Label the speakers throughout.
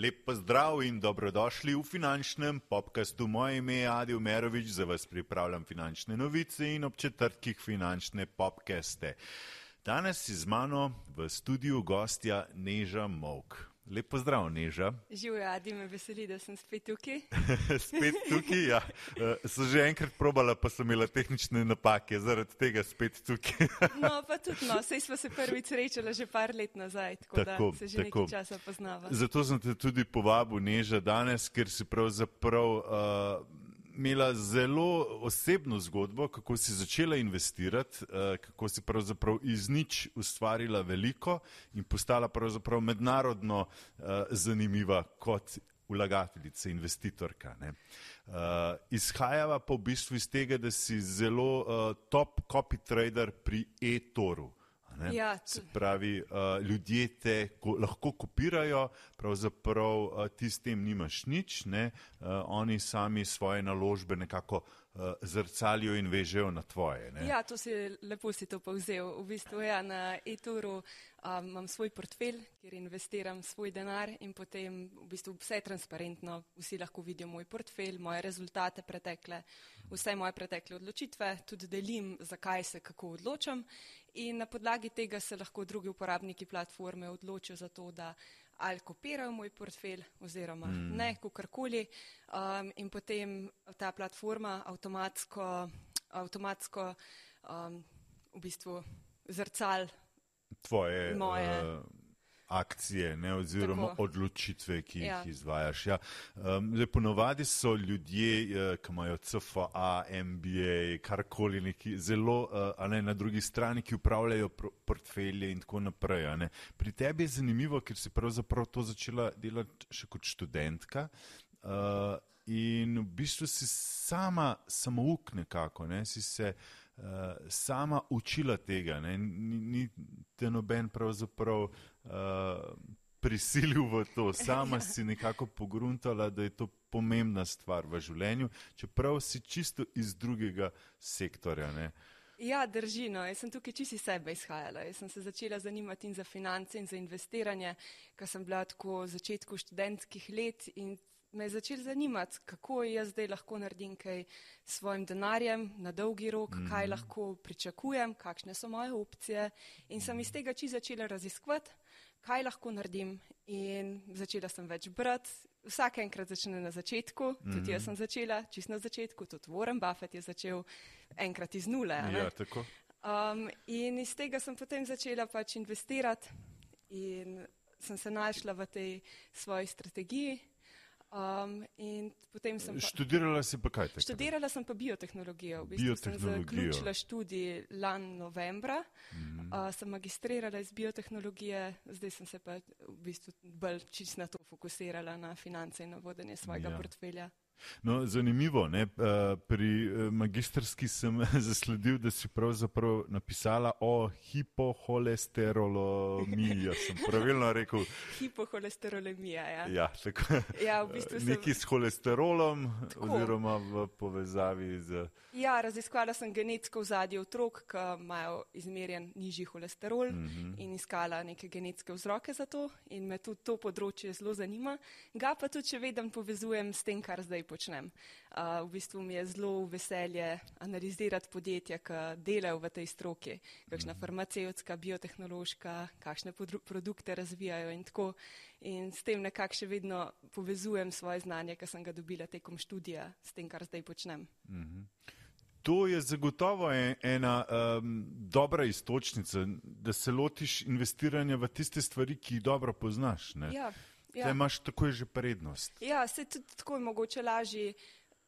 Speaker 1: Lep pozdrav in dobrodošli v finančnem podkastu. Moje ime je Adi Umerovič, za vas pripravljam finančne novice in ob četrtkih finančne podkaste. Danes je z mano v studiu gostja Neža Mok. Lep pozdrav, Neža.
Speaker 2: Živijo, Adi, me veseli, da sem spet tukaj.
Speaker 1: spet tukaj, ja. Uh, so že enkrat probala, pa so imela tehnične napake, zaradi tega spet tukaj.
Speaker 2: no, pa tudi, no, sej smo se prvič srečala že par let nazaj, tako, tako da se že tako. nekaj časa poznava.
Speaker 1: Zato sem te tudi povabil, Neža, danes, ker si pravzaprav. Uh, imela zelo osebno zgodbo, kako si začela investirati, uh, kako si pravzaprav iz nič ustvarila veliko in postala pravzaprav mednarodno uh, zanimiva kot vlagateljica, investitorka. Uh, izhajava pa v bistvu iz tega, da si zelo uh, top copy trader pri e-toru.
Speaker 2: Ja,
Speaker 1: Se pravi, uh, ljudje te ko, lahko kopirajo, pravzaprav uh, ti s tem nimaš nič, uh, oni sami svoje naložbe nekako zrcalijo in vežejo na tvoje. Ne?
Speaker 2: Ja, to si lepo si to povzel. V bistvu ja, na e-toru um, imam svoj portfelj, kjer investiram svoj denar in potem v bistvu vse je transparentno. Vsi lahko vidijo moj portfelj, moje rezultate pretekle, vse moje pretekle odločitve, tudi delim, zakaj se kako odločam. In na podlagi tega se lahko drugi uporabniki platforme odločijo za to, da ali kopirajo moj portfelj oziroma mm. ne, kakorkoli. Um, in potem ta platforma avtomatsko, avtomatsko um, v bistvu zrcal
Speaker 1: tvoje
Speaker 2: moje.
Speaker 1: Uh, akcije ne, oziroma Tako. odločitve, ki ja. jih izvajaš. Ja. Um, zdaj, ponovadi so ljudje, uh, ki imajo CFA, MBA, karkoli, neki, zelo uh, ne, na drugi strani, ki upravljajo portfelje in tako naprej. Pri tebi je zanimivo, ker si pravzaprav to začela delati še kot študentka. Uh, in v bistvu si sama samouk nekako, ne, si se uh, sama učila tega, ne, ni, ni te noben pravzaprav uh, prisilil v to, sama si nekako pogruntala, da je to pomembna stvar v življenju, čeprav si čisto iz drugega sektorja. Ne?
Speaker 2: Ja, drži. No. Jaz sem tukaj čisto iz sebe izhajala. Jaz sem se začela zanimati in za finance in za investiranje, ker sem bila tako v začetku študentskih let in me je začel zanimati, kako jaz zdaj lahko naredim kaj s svojim denarjem na dolgi rok, mm kaj lahko pričakujem, kakšne so moje opcije. In sem iz tega čisto začela raziskovati kaj lahko naredim. In začela sem več brati, vsak enkrat začne na začetku, mm -hmm. tudi jaz sem začela, čist na začetku, tudi Warren Buffett je začel enkrat iz nule.
Speaker 1: Ja,
Speaker 2: um, in iz tega sem potem začela pač investirati in sem se našla v tej svoji strategiji. Um,
Speaker 1: sem pa, študirala si pa kaj?
Speaker 2: Takrat? Študirala sem pa biotehnologijo. V bistvu sem zaključila študij lan novembra, mm -hmm. uh, sem magistrirala iz biotehnologije, zdaj sem se pa v bistvu bolj čist na to fokusirala, na finance in na vodenje svojega ja. portfelja.
Speaker 1: No, zanimivo. Ne? Eh, pri eh, magistrski sem zasledil, da si pravzaprav napisala o hipoholesterolemiji. Sem pravilno rekel?
Speaker 2: Hipoholesterolemija. Ja,
Speaker 1: ja, tako,
Speaker 2: ja v bistvu sem...
Speaker 1: Nekaj s holesterolom, tako. oziroma v povezavi z.
Speaker 2: Ja, raziskvala sem genetsko vzadje otrok, ki imajo izmerjen nižji holesterol mm -hmm. in iskala neke genetske vzroke za to. In me tudi to področje zelo zanima. Ga pa tudi, če vedem, povezujem s tem, kar zdaj počnem. Uh, v bistvu mi je zelo veselje analizirati podjetja, ki delajo v tej stroki, kakšna mhm. farmacevtska, biotehnološka, kakšne produkte razvijajo in tako. In s tem nekako še vedno povezujem svoje znanje, ki sem ga dobila tekom študija, s tem, kar zdaj počnem.
Speaker 1: Mhm. To je zagotovo e-, ena um, dobra istočnica, da se lotiš investiranja v tiste stvari, ki jih dobro poznaš.
Speaker 2: Ja.
Speaker 1: Ja. Da imaš takoj že prednost.
Speaker 2: Ja, se tudi tako je mogoče lažje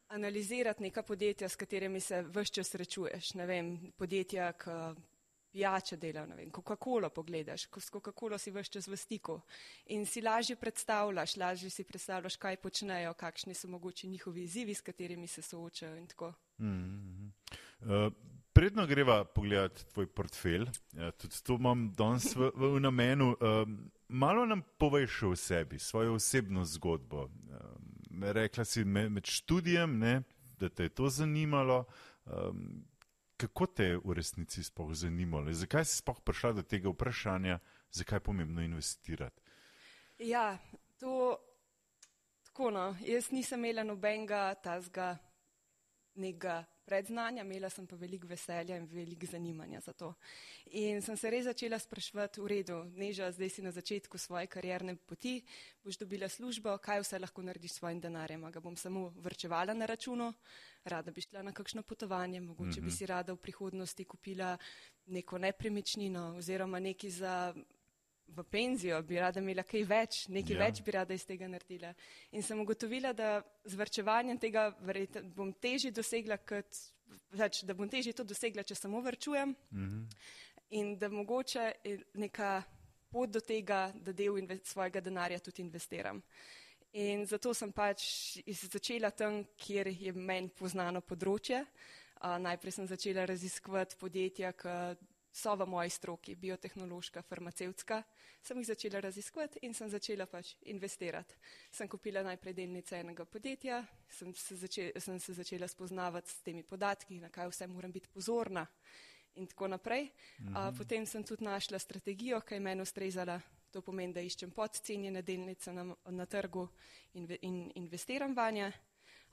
Speaker 2: analizirati neka podjetja, s katerimi se vse čas srečuješ. Ne vem, podjetja, ki pijače delajo, ne vem, Coca-Cola pogledaš, s Coca-Cola si vse čas v stiku in si lažje predstavljaš, lažje si predstavljaš, kaj počnejo, kakšni so mogoče njihovi izzivi, s katerimi se soočajo in tako. Mm -hmm.
Speaker 1: uh, Predno greva pogledati tvoj portfelj, ja, tudi to imam danes v, v namenu. Um, malo nam poveš o sebi, svojo osebno zgodbo. Um, rekla si me, med študijem, ne, da te je to zanimalo. Um, kako te je v resnici sploh zanimalo? Zakaj si sploh prišla do tega vprašanja, zakaj je pomembno investirati?
Speaker 2: Ja, to tako no, jaz nisem imela nobenega tazga nekega predznanja, imela sem pa veliko veselja in veliko zanimanja za to. In sem se res začela spraševati, v redu, neža, zdaj si na začetku svoje karierne poti, boš dobila službo, kaj vse lahko narediš s svojim denarjem. Ga bom samo vrčevala na računu, rada bi šla na kakšno potovanje, mogoče mm -hmm. bi mhm. si rada v prihodnosti kupila neko nepremičnino oziroma neki za v penzijo, bi rada imela kaj več, nekaj ja. več bi rada iz tega naredila. In sem ugotovila, da z vrčevanjem tega verjete, bom težje dosegla, kot, več, da bom težje to dosegla, če samo vrčujem mm -hmm. in da mogoče neka pot do tega, da del svojega denarja tudi investiram. In zato sem pač začela tam, kjer je meni poznano področje. Uh, najprej sem začela raziskovati podjetja, ki so v moji stroki, biotehnološka, farmacevtska, sem jih začela raziskovati in sem začela pač investirati. Sem kupila najprej delnice enega podjetja, sem se, začela, sem se začela spoznavati s temi podatki, na kaj vse moram biti pozorna in tako naprej. Mhm. A, potem sem tudi našla strategijo, ki je meni ustrezala. To pomeni, da iščem podcenjene delnice na, na trgu in, in investiram vanje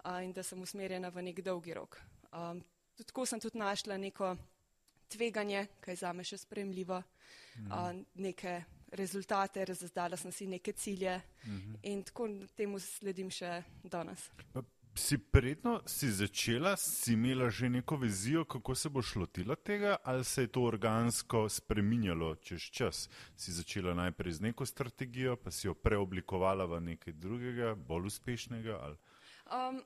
Speaker 2: a, in da sem usmerjena v nek dolgi rok. A, tudi tako sem tudi našla neko tveganje, kaj za me še spremljivo, mm. uh, neke rezultate, razdala sem si neke cilje mm -hmm. in tako temu sledim še danes.
Speaker 1: Pa si predno si začela, si imela že neko vizijo, kako se boš lotila tega, ali se je to organsko spreminjalo čez čas? Si začela najprej z neko strategijo, pa si jo preoblikovala v nekaj drugega, bolj uspešnega? Um,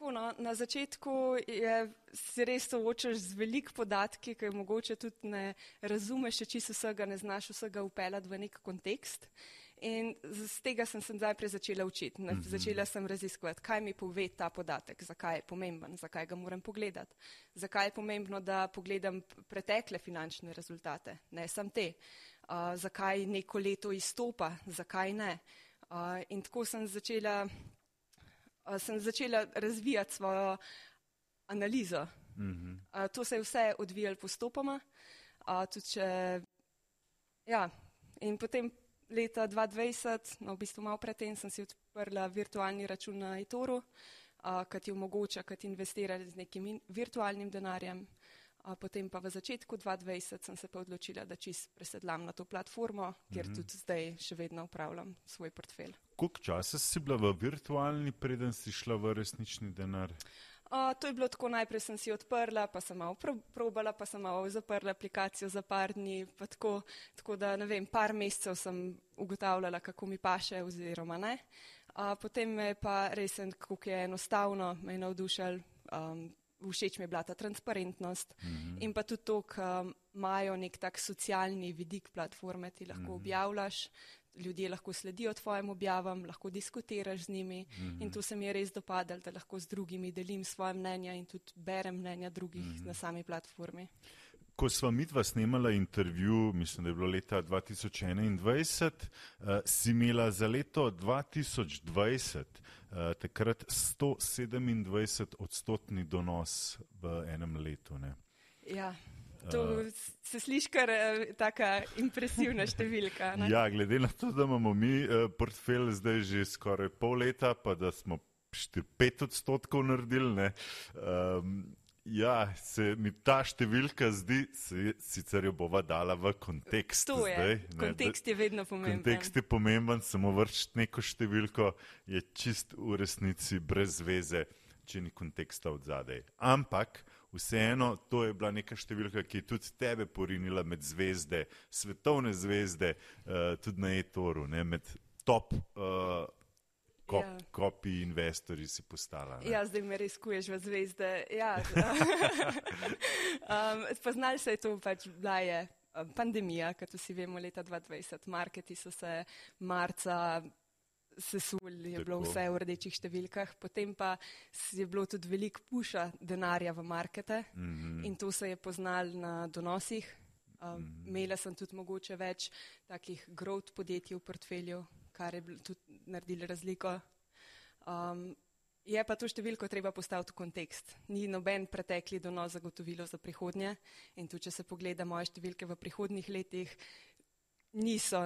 Speaker 2: Tako, no, na začetku je, si res soočaš z veliko podatki, ki mogoče tudi ne razumeš, če čisto vsega ne znaš vsega upeljati v nek kontekst. In z tega sem se najprej začela učiti. Mm -hmm. Začela sem raziskovati, kaj mi pove ta podatek, zakaj je pomemben, zakaj ga moram pogledati, zakaj je pomembno, da pogledam pretekle finančne rezultate, ne sam te, uh, zakaj neko leto izstopa, zakaj ne. Uh, in tako sem začela sem začela razvijati svojo analizo. Mm -hmm. To se je vse odvijalo postopoma. Če, ja, in potem leta 2020, no v bistvu malo predtem, sem si odprla virtualni račun na Etoru, ki ti omogoča, da investiraš z nekim virtualnim denarjem. Potem pa v začetku 2020 sem se pa odločila, da čist presedlam na to platformo, kjer mm -hmm. tudi zdaj še vedno upravljam svoj portfelj.
Speaker 1: Koliko časa si bila v virtualni, preden si šla v resnični denar?
Speaker 2: Uh, to je bilo tako, najprej sem si odprla, pa sem malo probala, pa sem malo zaprla aplikacijo za par dni, pa tako, tako da ne vem, par mesecev sem ugotavljala, kako mi paše oziroma ne. Uh, potem me pa res, kako je enostavno, me je navdušal um, všeč mi je bila ta transparentnost mm -hmm. in pa tudi to, da imajo nek tak socialni vidik platforme, ti lahko mm -hmm. objavljaš, ljudje lahko sledijo tvojim objavam, lahko diskutiraš z njimi mm -hmm. in to se mi je res dopadalo, da lahko z drugimi delim svoje mnenja in tudi berem mnenja drugih mm -hmm. na sami platformi.
Speaker 1: Ko smo mi dva snemala intervju, mislim, da je bilo leta 2021, uh, eh, si imela za leto 2020 uh, takrat 127 odstotni donos v enem letu. Ne?
Speaker 2: Ja. To uh, se sliši kar tako impresivna številka. Ne?
Speaker 1: Ja, glede na to, da imamo mi portfelj zdaj že skoraj pol leta, pa da smo 5 odstotkov naredili, um, Ja, se mi ta številka zdi, se, sicer jo bova dala v kontekst.
Speaker 2: To je, zdaj, ne, kontekst je vedno pomemben.
Speaker 1: Kontekst je pomemben, samo vršiti neko številko je čist v resnici brez veze, če ni konteksta od zadaj. Ampak vseeno, to je bila neka številka, ki je tudi tebe porinila med zvezde, svetovne zvezde, uh, tudi na e-toru, med top. Uh, kop, ja. kopi investorji si postala.
Speaker 2: Ne? Ja, zdaj me res kuješ v zvezde. Ja, um, Poznali se je to pač, bila je um, pandemija, kot vsi vemo, leta 2020. Marketi so se marca sesuli, je Tako. bilo vse v rdečih številkah, potem pa je bilo tudi veliko puša denarja v markete mm -hmm. in to se je poznal na donosih. Um, mm -hmm. Imela sem tudi mogoče več takih growth podjetij v portfelju, kar je tudi naredilo razliko. Um, je pa to številko treba postaviti v kontekst. Ni noben pretekli donos zagotovilo za prihodnje in tudi, če se pogleda moje številke v prihodnih letih, niso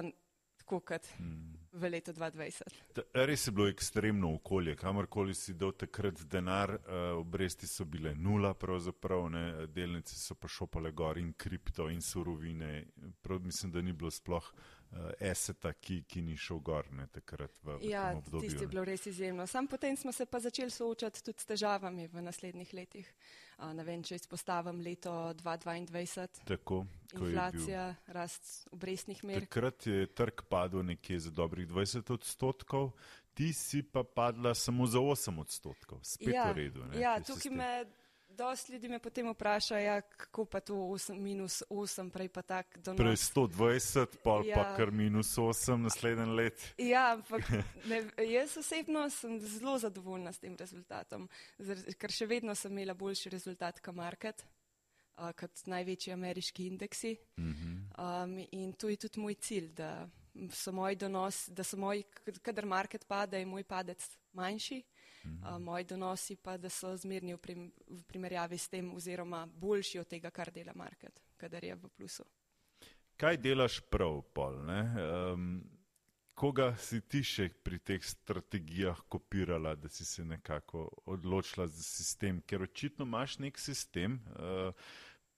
Speaker 2: tako kot mm. v letu 2020.
Speaker 1: Ta, res je bilo ekstremno okolje, kamorkoli si dal takrat denar, uh, obresti so bile nula, pravzaprav ne, delnice so pa šopale gor in kripto in surovine. Prav mislim, da ni bilo sploh eseta, ki, ki ni šel gor ne, takrat v, v
Speaker 2: ja,
Speaker 1: obdobju.
Speaker 2: Ja, tisti je bilo res izjemno. Sam potem smo se pa začeli soočati tudi s težavami v naslednjih letih. Uh, ne vem, če izpostavim leto 2022.
Speaker 1: Tako,
Speaker 2: Inflacija, rast obrestnih mer.
Speaker 1: Takrat je trg padel nekje za dobrih 20 odstotkov. Ti si pa padla samo za 8 odstotkov, spet
Speaker 2: ja,
Speaker 1: v redu. Ne,
Speaker 2: ja, tukaj me Dosti ljudi me potem vpraša, ja, kako pa to 8, minus 8, prej pa tak donos.
Speaker 1: Prej 120, pol ja. pa kar minus 8 naslednji let.
Speaker 2: Ja, ampak ne, jaz osebno sem zelo zadovoljna s tem rezultatom, ker še vedno sem imela boljši rezultat kot market, uh, kot največji ameriški indeksi. Uh -huh. um, in to je tudi moj cilj, da so moji donosi, da so moji, kadar market pade, je moj padec manjši. -hmm. moji donosi pa, da so zmerni v, prim, v primerjavi s tem oziroma boljši od tega, kar dela market, kadar je v plusu.
Speaker 1: Kaj delaš prav, Pol? Um, koga si ti še pri teh strategijah kopirala, da si se nekako odločila za sistem? Ker očitno imaš nek sistem. Uh,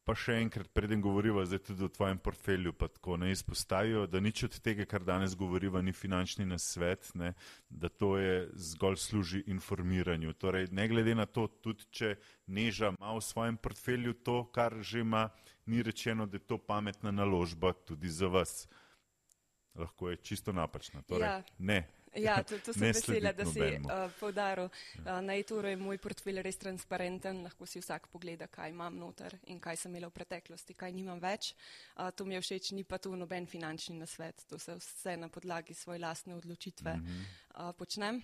Speaker 1: Pa še enkrat, preden govoriva zdaj tudi o tvojem portfelju, pa tako ne izpostavijo, da nič od tega, kar danes govoriva, ni finančni nasvet, ne, da to je zgolj služi informiranju. Torej, ne glede na to, tudi če neža ima v svojem portfelju to, kar že ima, ni rečeno, da je to pametna naložba tudi za vas. Lahko je čisto napačna. Torej,
Speaker 2: ja.
Speaker 1: Ne,
Speaker 2: Ja, to, to sem vesela, da si uh, povdaril. Uh, na e-turu je moj portfelj res transparenten, lahko si vsak pogleda, kaj imam noter in kaj sem imela v preteklosti, kaj nimam več. Uh, to mi je všeč, ni pa to noben finančni nasvet, to se vse na podlagi svoje lastne odločitve uh, počnem.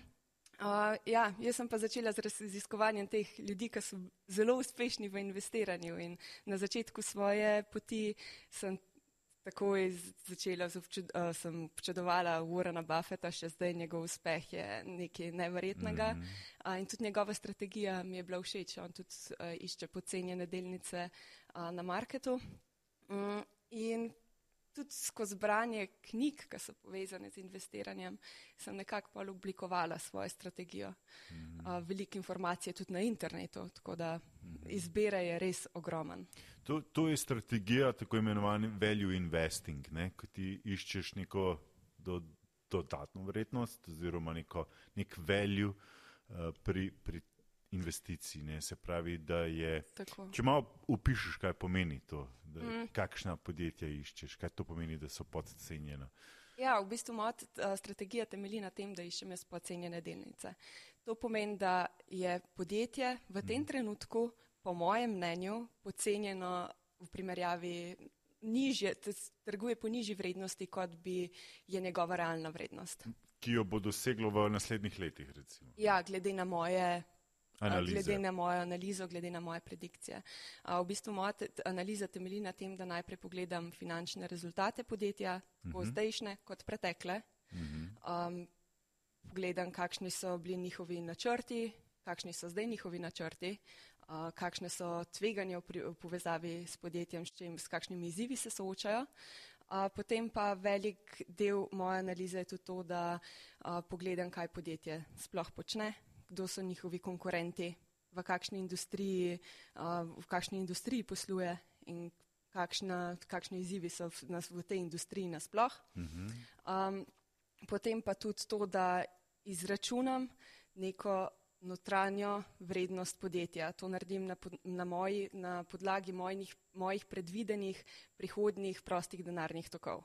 Speaker 2: Uh, ja, jaz sem pa začela z raziskovanjem teh ljudi, ki so zelo uspešni v investiranju in na začetku svoje poti sem takoj začela, občud, uh, sem občudovala Warrena Buffeta, še zdaj njegov uspeh je nekaj neverjetnega. Mm -hmm. uh, in tudi njegova strategija mi je bila všeč, on tudi uh, išče pocenjene delnice uh, na marketu. Um, in tudi skozi branje knjig, ki so povezane z investiranjem, sem nekako pa oblikovala svojo strategijo. Mm -hmm. uh, Veliko informacij je tudi na internetu, tako da mm -hmm. izbira je res ogromen.
Speaker 1: To, to je strategija tako imenovani value investing, ne? ko ti iščeš neko do, dodatno vrednost oziroma neko, nek value uh, pri, pri investiciji. Ne? Se pravi, da je. Tako. Če malo upišeš, kaj pomeni to, da, mm. kakšna podjetja iščeš, kaj to pomeni, da so podcenjena.
Speaker 2: Ja, v bistvu moja strategija temelji na tem, da iščem jaz podcenjene delnice. To pomeni, da je podjetje v tem mm. trenutku, po mojem mnenju, podcenjeno v primerjavi nižje, trguje po nižji vrednosti, kot bi je njegova realna vrednost.
Speaker 1: Ki jo bo doseglo v naslednjih letih, recimo.
Speaker 2: Ja, glede na moje Analize. glede na mojo analizo, glede na moje predikcije. V bistvu moja te, analiza temelji na tem, da najprej pogledam finančne rezultate podjetja, tako uh mhm. -huh. zdajšnje kot pretekle. Uh -huh. um, pogledam, kakšni so bili njihovi načrti, kakšni so zdaj njihovi načrti, uh, kakšne so tveganja v, v povezavi s podjetjem, s, čim, s kakšnimi izzivi se soočajo. Uh, potem pa velik del moje analize je tudi to, da uh, pogledam, kaj podjetje sploh počne, kdo so njihovi konkurenti, v kakšni industriji, uh, v kakšni industriji posluje in kakšna, kakšni izzivi so v, nas, v tej industriji nasploh. Um, potem pa tudi to, da izračunam neko notranjo vrednost podjetja. To naredim na, na, moji, na podlagi mojih, mojih predvidenih prihodnih prostih denarnih tokov.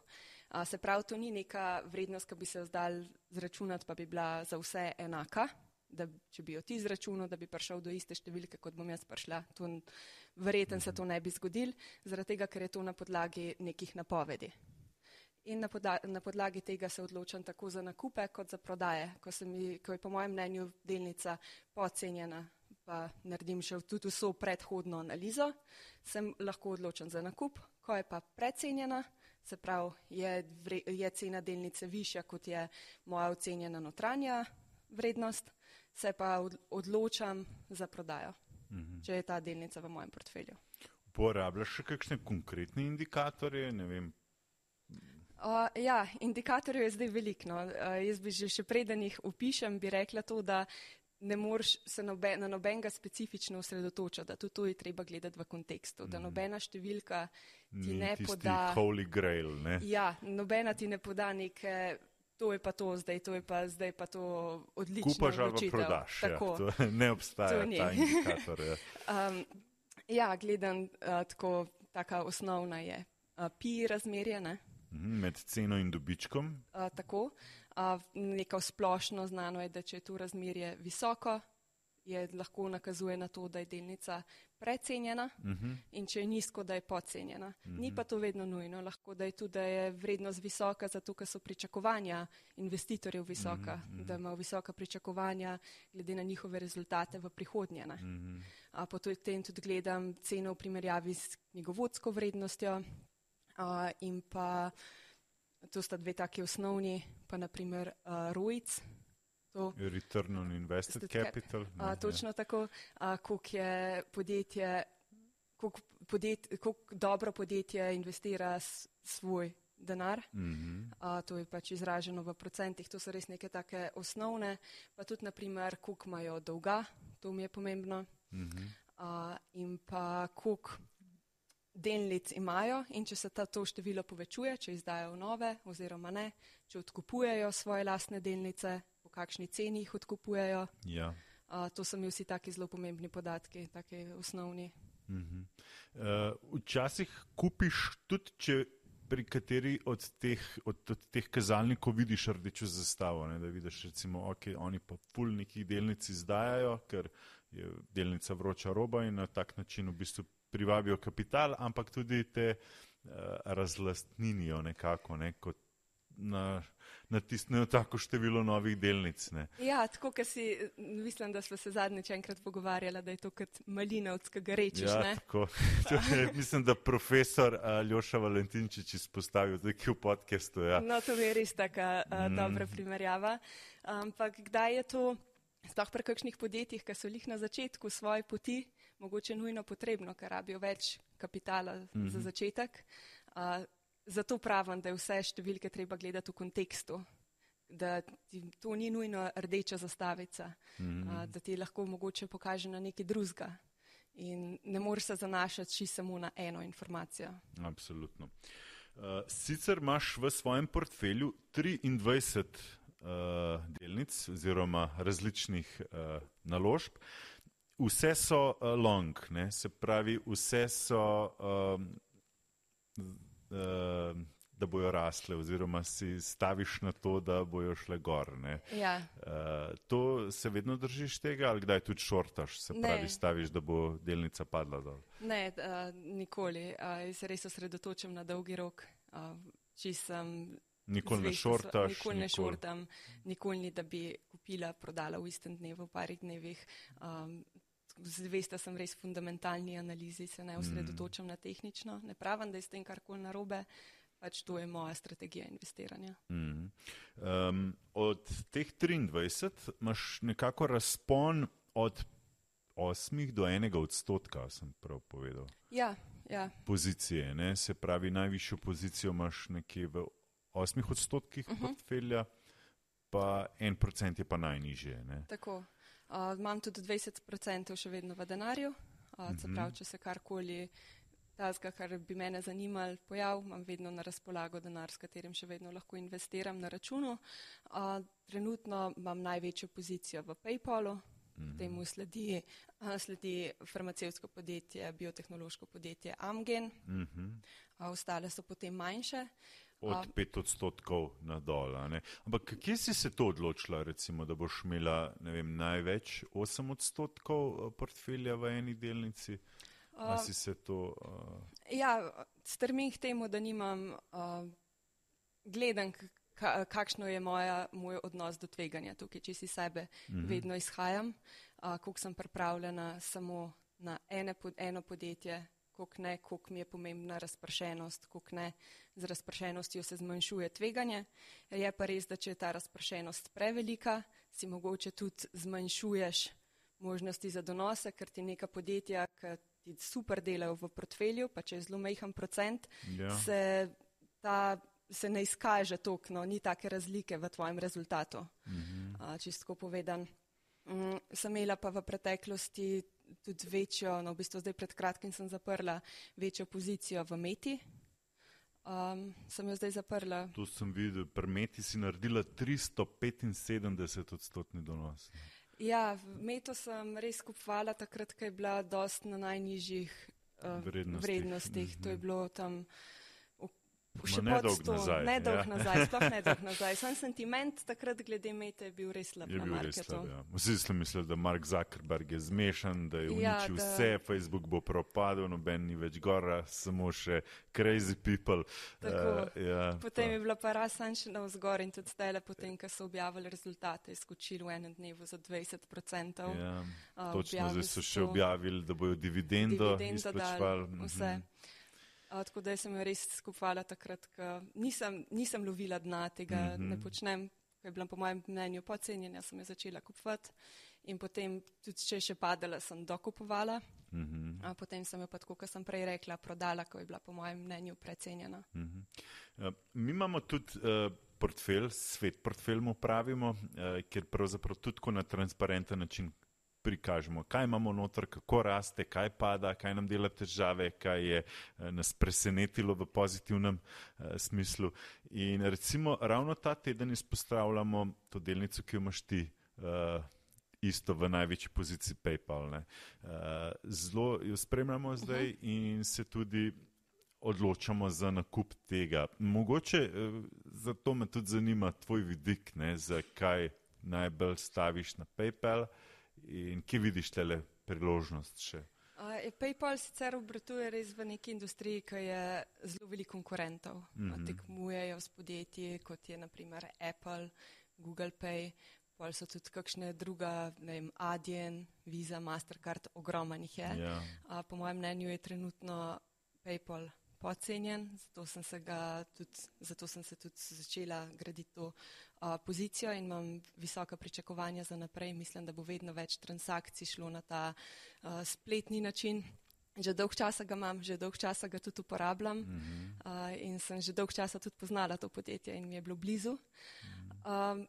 Speaker 2: Uh, se pravi, to ni neka vrednost, ki bi se zdal zračunati, pa bi bila za vse enaka da če bi jo ti izračunal, da bi prišel do iste številke, kot bom jaz prišla. Verjetno se to ne bi zgodil, zaradi tega, ker je to na podlagi nekih napovedi. In na, podla na podlagi tega se odločam tako za nakupe, kot za prodaje. Ko, mi, ko je po mojem mnenju delnica podcenjena, pa naredim še tudi vso predhodno analizo, sem lahko odločen za nakup. Ko je pa precenjena, se pravi, je, je cena delnice višja, kot je moja ocenjena notranja vrednost, se pa odločam za prodajo, mhm. če je ta delnica v mojem portfelju.
Speaker 1: Uporabljaš še kakšne konkretne indikatorje?
Speaker 2: Uh, ja, indikatorjev je zdaj veliko. No. Uh, jaz bi že, še preden jih opišem, bi rekla to, da ne moreš se nobe, na nobenega specifično osredotočati, da tudi to je treba gledati v kontekstu, da nobena številka ti
Speaker 1: Ni
Speaker 2: ne poda.
Speaker 1: Holy grail, ne?
Speaker 2: Ja, nobena ti ne poda neke, to je pa to zdaj, to je pa zdaj pa to odlično.
Speaker 1: Kupaš ali prodaš. Ja,
Speaker 2: Tako.
Speaker 1: to ne obstaja
Speaker 2: To ni.
Speaker 1: ta indikator. Ja.
Speaker 2: Um, ja, gledam uh, tako, taka osnovna je. Uh, pi razmerje, ne?
Speaker 1: Mhm, Med ceno in dobičkom.
Speaker 2: Uh, tako. Uh, neko splošno znano je, da če je to razmerje visoko, je lahko nakazuje na to, da je delnica precenjena
Speaker 1: Uh -huh.
Speaker 2: in če je nizko, da je podcenjena. Ni pa to vedno nujno, lahko da je tudi, da je vrednost visoka, zato ker so pričakovanja investitorjev visoka, da imajo visoka pričakovanja glede na njihove rezultate v prihodnje. ne. A potem tudi gledam ceno v primerjavi s knjigovodsko vrednostjo a, in pa to sta dve taki osnovni, pa naprimer a, ROIC. To,
Speaker 1: Return on invested
Speaker 2: cap.
Speaker 1: capital. ne,
Speaker 2: A,
Speaker 1: ja.
Speaker 2: točno tako, a, koliko je podjetje, koliko, podjet, koliko dobro podjetje investira svoj denar.
Speaker 1: Mhm.
Speaker 2: A, to je pač izraženo v procentih, to so res neke take osnovne, pa tudi naprimer, koliko imajo dolga, to mi je pomembno,
Speaker 1: Mhm.
Speaker 2: a, in pa koliko delnic imajo in če se ta, to število povečuje, če izdajo nove oziroma ne, če odkupujejo svoje lastne delnice, kakšni ceni jih odkupujejo.
Speaker 1: Ja.
Speaker 2: A, to so mi vsi taki zelo pomembni podatki, taki osnovni.
Speaker 1: Mhm. Uh, včasih kupiš tudi, če pri kateri od teh, od, od teh kazalnikov vidiš rdečo zastavo. Ne? Da vidiš, recimo, ok, oni pa ful nekih delnic izdajajo, ker je delnica vroča roba in na tak način v bistvu privabijo kapital, ampak tudi te uh, razlastninijo nekako, ne? kot na, natisnejo tako število novih delnic. Ne?
Speaker 2: Ja, tako, ker si, mislim, da smo se zadnjič enkrat pogovarjali, da je to kot malinovc, ki ga rečeš.
Speaker 1: Ja,
Speaker 2: ne?
Speaker 1: tako. Je, mislim, da profesor Ljoša Valentinčič izpostavil tukaj v podkastu. Ja.
Speaker 2: No, to je res taka uh, dobra primerjava. Ampak kdaj je to, sploh pri kakšnih podjetjih, ki so jih na začetku svoje poti, mogoče nujno potrebno, ker rabijo več kapitala mm -hmm. za začetek. Uh, zato pravim, da je vse številke treba gledati v kontekstu. Da ti to ni nujno rdeča zastavica, mm a, da ti lahko mogoče pokaže na nekaj drugega. In ne moreš se zanašati čisto samo na eno informacijo.
Speaker 1: Absolutno. Uh, sicer imaš v svojem portfelju 23 uh, delnic oziroma različnih uh, naložb. Vse so uh, long, ne? se pravi, vse so, um, uh, da bojo rasle, oziroma si staviš na to, da bojo šle gor. Ne?
Speaker 2: Ja.
Speaker 1: Uh, to se vedno držiš tega, ali kdaj tudi šortaš, se
Speaker 2: Ne.
Speaker 1: pravi, staviš, da bo delnica padla dol.
Speaker 2: Ne, uh, nikoli. Uh, jaz se res osredotočam na dolgi rok. Uh, če sem.
Speaker 1: Nikoli ne šortaš.
Speaker 2: Nikoli ne šortam, nikoli ni, da bi kupila, prodala v istem dnevu, v parih dnevih. Um, Zvesta sem res fundamentalni analizi, se ne osredotočam mm. na tehnično. Ne pravim, da je s tem karkoli narobe, pač to je moja strategija investiranja.
Speaker 1: Mm. Um, od teh 23 imaš nekako razpon od 8 do 1 odstotka, sem prav povedal.
Speaker 2: Ja, ja,
Speaker 1: Pozicije, ne? se pravi, najvišjo pozicijo imaš nekje v 8 odstotkih uh
Speaker 2: Mhm.
Speaker 1: -huh. portfelja, pa 1 procent je pa najnižje. Ne?
Speaker 2: tako. Uh, imam tudi 20% še vedno v denarju, uh, se pravi, če se karkoli tazga, kar bi mene zanimalo, pojav, imam vedno na razpolago denar, s katerim še vedno lahko investiram na računu. Uh, trenutno imam največjo pozicijo v PayPalu,
Speaker 1: Mhm.
Speaker 2: temu sledi, uh, sledi farmacevtsko podjetje, biotehnološko podjetje Amgen,
Speaker 1: Uh -huh.
Speaker 2: uh, ostale so potem manjše.
Speaker 1: Od 5 odstotkov na dol. Ampak kje si se to odločila, recimo, da boš imela vem, največ 8 odstotkov eh, portfelja v eni delnici? A si se to. Uh,
Speaker 2: Ja, strmim k temu, da nimam, uh, gledam, k- ka, kakšno je moja, moj odnos do tveganja tukaj, če si sebe mm -hmm. vedno izhajam, uh, koliko sem pripravljena samo na ene, pod, eno podjetje, koliko ne, koliko mi je pomembna razpršenost, koliko ne, z razpršenostjo se zmanjšuje tveganje. Je pa res, da če je ta razpršenost prevelika, si mogoče tudi zmanjšuješ možnosti za donose, ker ti neka podjetja, ki ti super delajo v portfelju, pa če je zelo majhen procent,
Speaker 1: Ja.
Speaker 2: se ta se ne izkaže toliko, no, ni take razlike v tvojem rezultatu, mm -hmm. čisto povedan. Um, sem imela pa v preteklosti tudi večjo, no v bistvu zdaj pred kratkim sem zaprla večjo pozicijo v Meti. Um, sem jo zdaj zaprla.
Speaker 1: To sem videl, pri Meti si naredila 375 odstotni donos.
Speaker 2: Ja, Meto sem res kupovala takrat, ko je bila dost na najnižjih uh, vrednostih. vrednostih. Mm -hmm. To je bilo tam
Speaker 1: Še nedolg nazaj.
Speaker 2: Nedolg ja. nazaj, sploh nedolg nazaj. Sam sentiment takrat glede mete je bil res slab. Je bil res slab, ja.
Speaker 1: Vsi smo mislili, da Mark Zuckerberg je zmešan, da je uničil ja, da... vse, Facebook bo propadel, noben ni več gora, samo še crazy people.
Speaker 2: Uh, ja, potem pa. je bila pa razsančena vzgor in tudi zdaj, potem, ko so objavili rezultate, je skočil v enem dnevu za 20%. Ja,
Speaker 1: uh, točno, zdaj so še objavili, da bojo dividendo, dividendo izplačevali.
Speaker 2: Mhm. Uh, tako da sem jo res skupala takrat, ko nisem, nisem lovila dna tega, mm -hmm. ne počnem, ko je bila po mojem mnenju podcenjena, sem jo začela kupovati in potem tudi, če je še padala, sem dokupovala. Mm -hmm. Potem sem jo pa, tako kot sem prej rekla, prodala, ko je bila po mojem mnenju precenjena. Mm
Speaker 1: -hmm. uh, mi imamo tudi uh, portfelj, svet portfelj mu pravimo, uh, ker pravzaprav tudi na transparenten način prikažemo, kaj imamo noter, kako raste, kaj pada, kaj nam dela težave, kaj je eh, nas presenetilo v pozitivnem eh, smislu. In recimo ravno ta teden izpostavljamo to delnico, ki jo imaš ti. Eh, isto v največji poziciji PayPal. Ne. Zelo jo spremljamo zdaj in se tudi odločamo za nakup tega. Mogoče zato me tudi zanima tvoj vidik, ne, zakaj najbolj staviš na PayPal. Uh, In kje vidiš tele priložnost še?
Speaker 2: Uh, PayPal sicer obratuje res v neki industriji, ki je zelo veliko konkurentov. Mm -hmm. Tekmujejo s podjetji, kot je naprimer Apple, Google Pay, pa so tudi kakšne druga, ne vem, Adyen, Visa, Mastercard, ogromnih je. Yeah. Ja. Uh, po mojem mnenju je trenutno PayPal podcenjen, zato sem se, tudi, zato sem se tudi začela graditi to pozicijo in imam visoka pričakovanja za naprej. Mislim, da bo vedno več transakcij šlo na ta uh, spletni način. Že dolg časa ga imam, že dolg časa ga tudi uporabljam mm -hmm. uh, in sem že dolg časa tudi poznala to podjetje in mi je bilo blizu. Mm -hmm. um,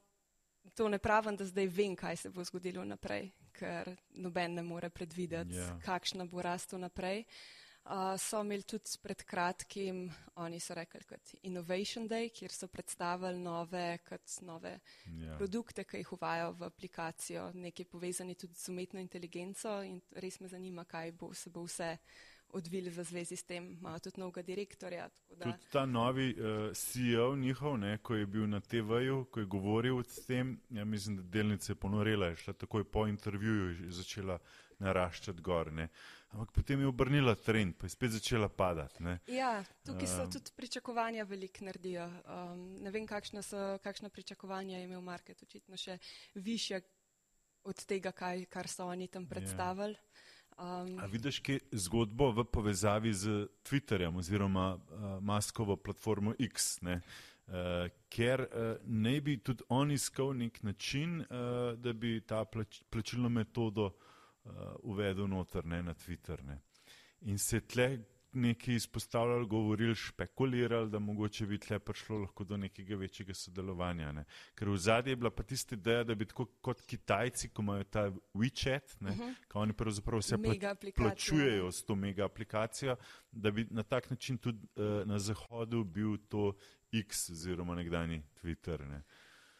Speaker 2: to ne pravim, da zdaj vem, kaj se bo zgodilo naprej, ker noben ne more predvideti, yeah. Ja. kakšna bo rasto naprej. Uh, Uh, so imeli tudi pred kratkim, oni so rekli, kot Innovation Day, kjer so predstavili nove, nove yeah. Ja. produkte, ki jih uvajo v aplikacijo, nekaj povezani tudi z umetno inteligenco in res me zanima, kaj bo se bo vse odvili v zvezi s tem. Imajo tudi novega direktorja.
Speaker 1: Da... Tudi ta novi uh, CEO njihov, ne, ko je bil na TV-ju, ko je govoril o tem, ja mislim, da delnice je ponorela, je šla takoj po intervjuju, je začela naraščati gor. Ne. Ampak potem je obrnila trend, pa je spet začela padati. Ne.
Speaker 2: Ja, tukaj so um, tudi pričakovanja veliko naredijo. Um, ne vem, kakšna, so, kakšna pričakovanja je imel market, očitno še više od tega, kaj, kar so oni tam ja. predstavili.
Speaker 1: Um, A vidiš, kaj je zgodbo v povezavi z Twitterjem oziroma uh, Maskovo platformo X, ne? Uh, ker uh, ne bi tudi on iskal nek način, uh, da bi ta plač, plačilno metodo uh, uh, uvedel noter ne, na Twitter. Ne. In se tle neki izpostavljali, govorili, špekulirali, da mogoče bi tle prišlo lahko do nekega večjega sodelovanja. Ne. Ker v zadnji je bila pa tista ideja, da bi tako kot Kitajci, ko imajo ta WeChat, ne, uh mhm. -huh. ko oni pravzaprav vse plačujejo s to mega aplikacijo, da bi na tak način tudi uh, na zahodu bil to X oziroma nekdani Twitter. Ne.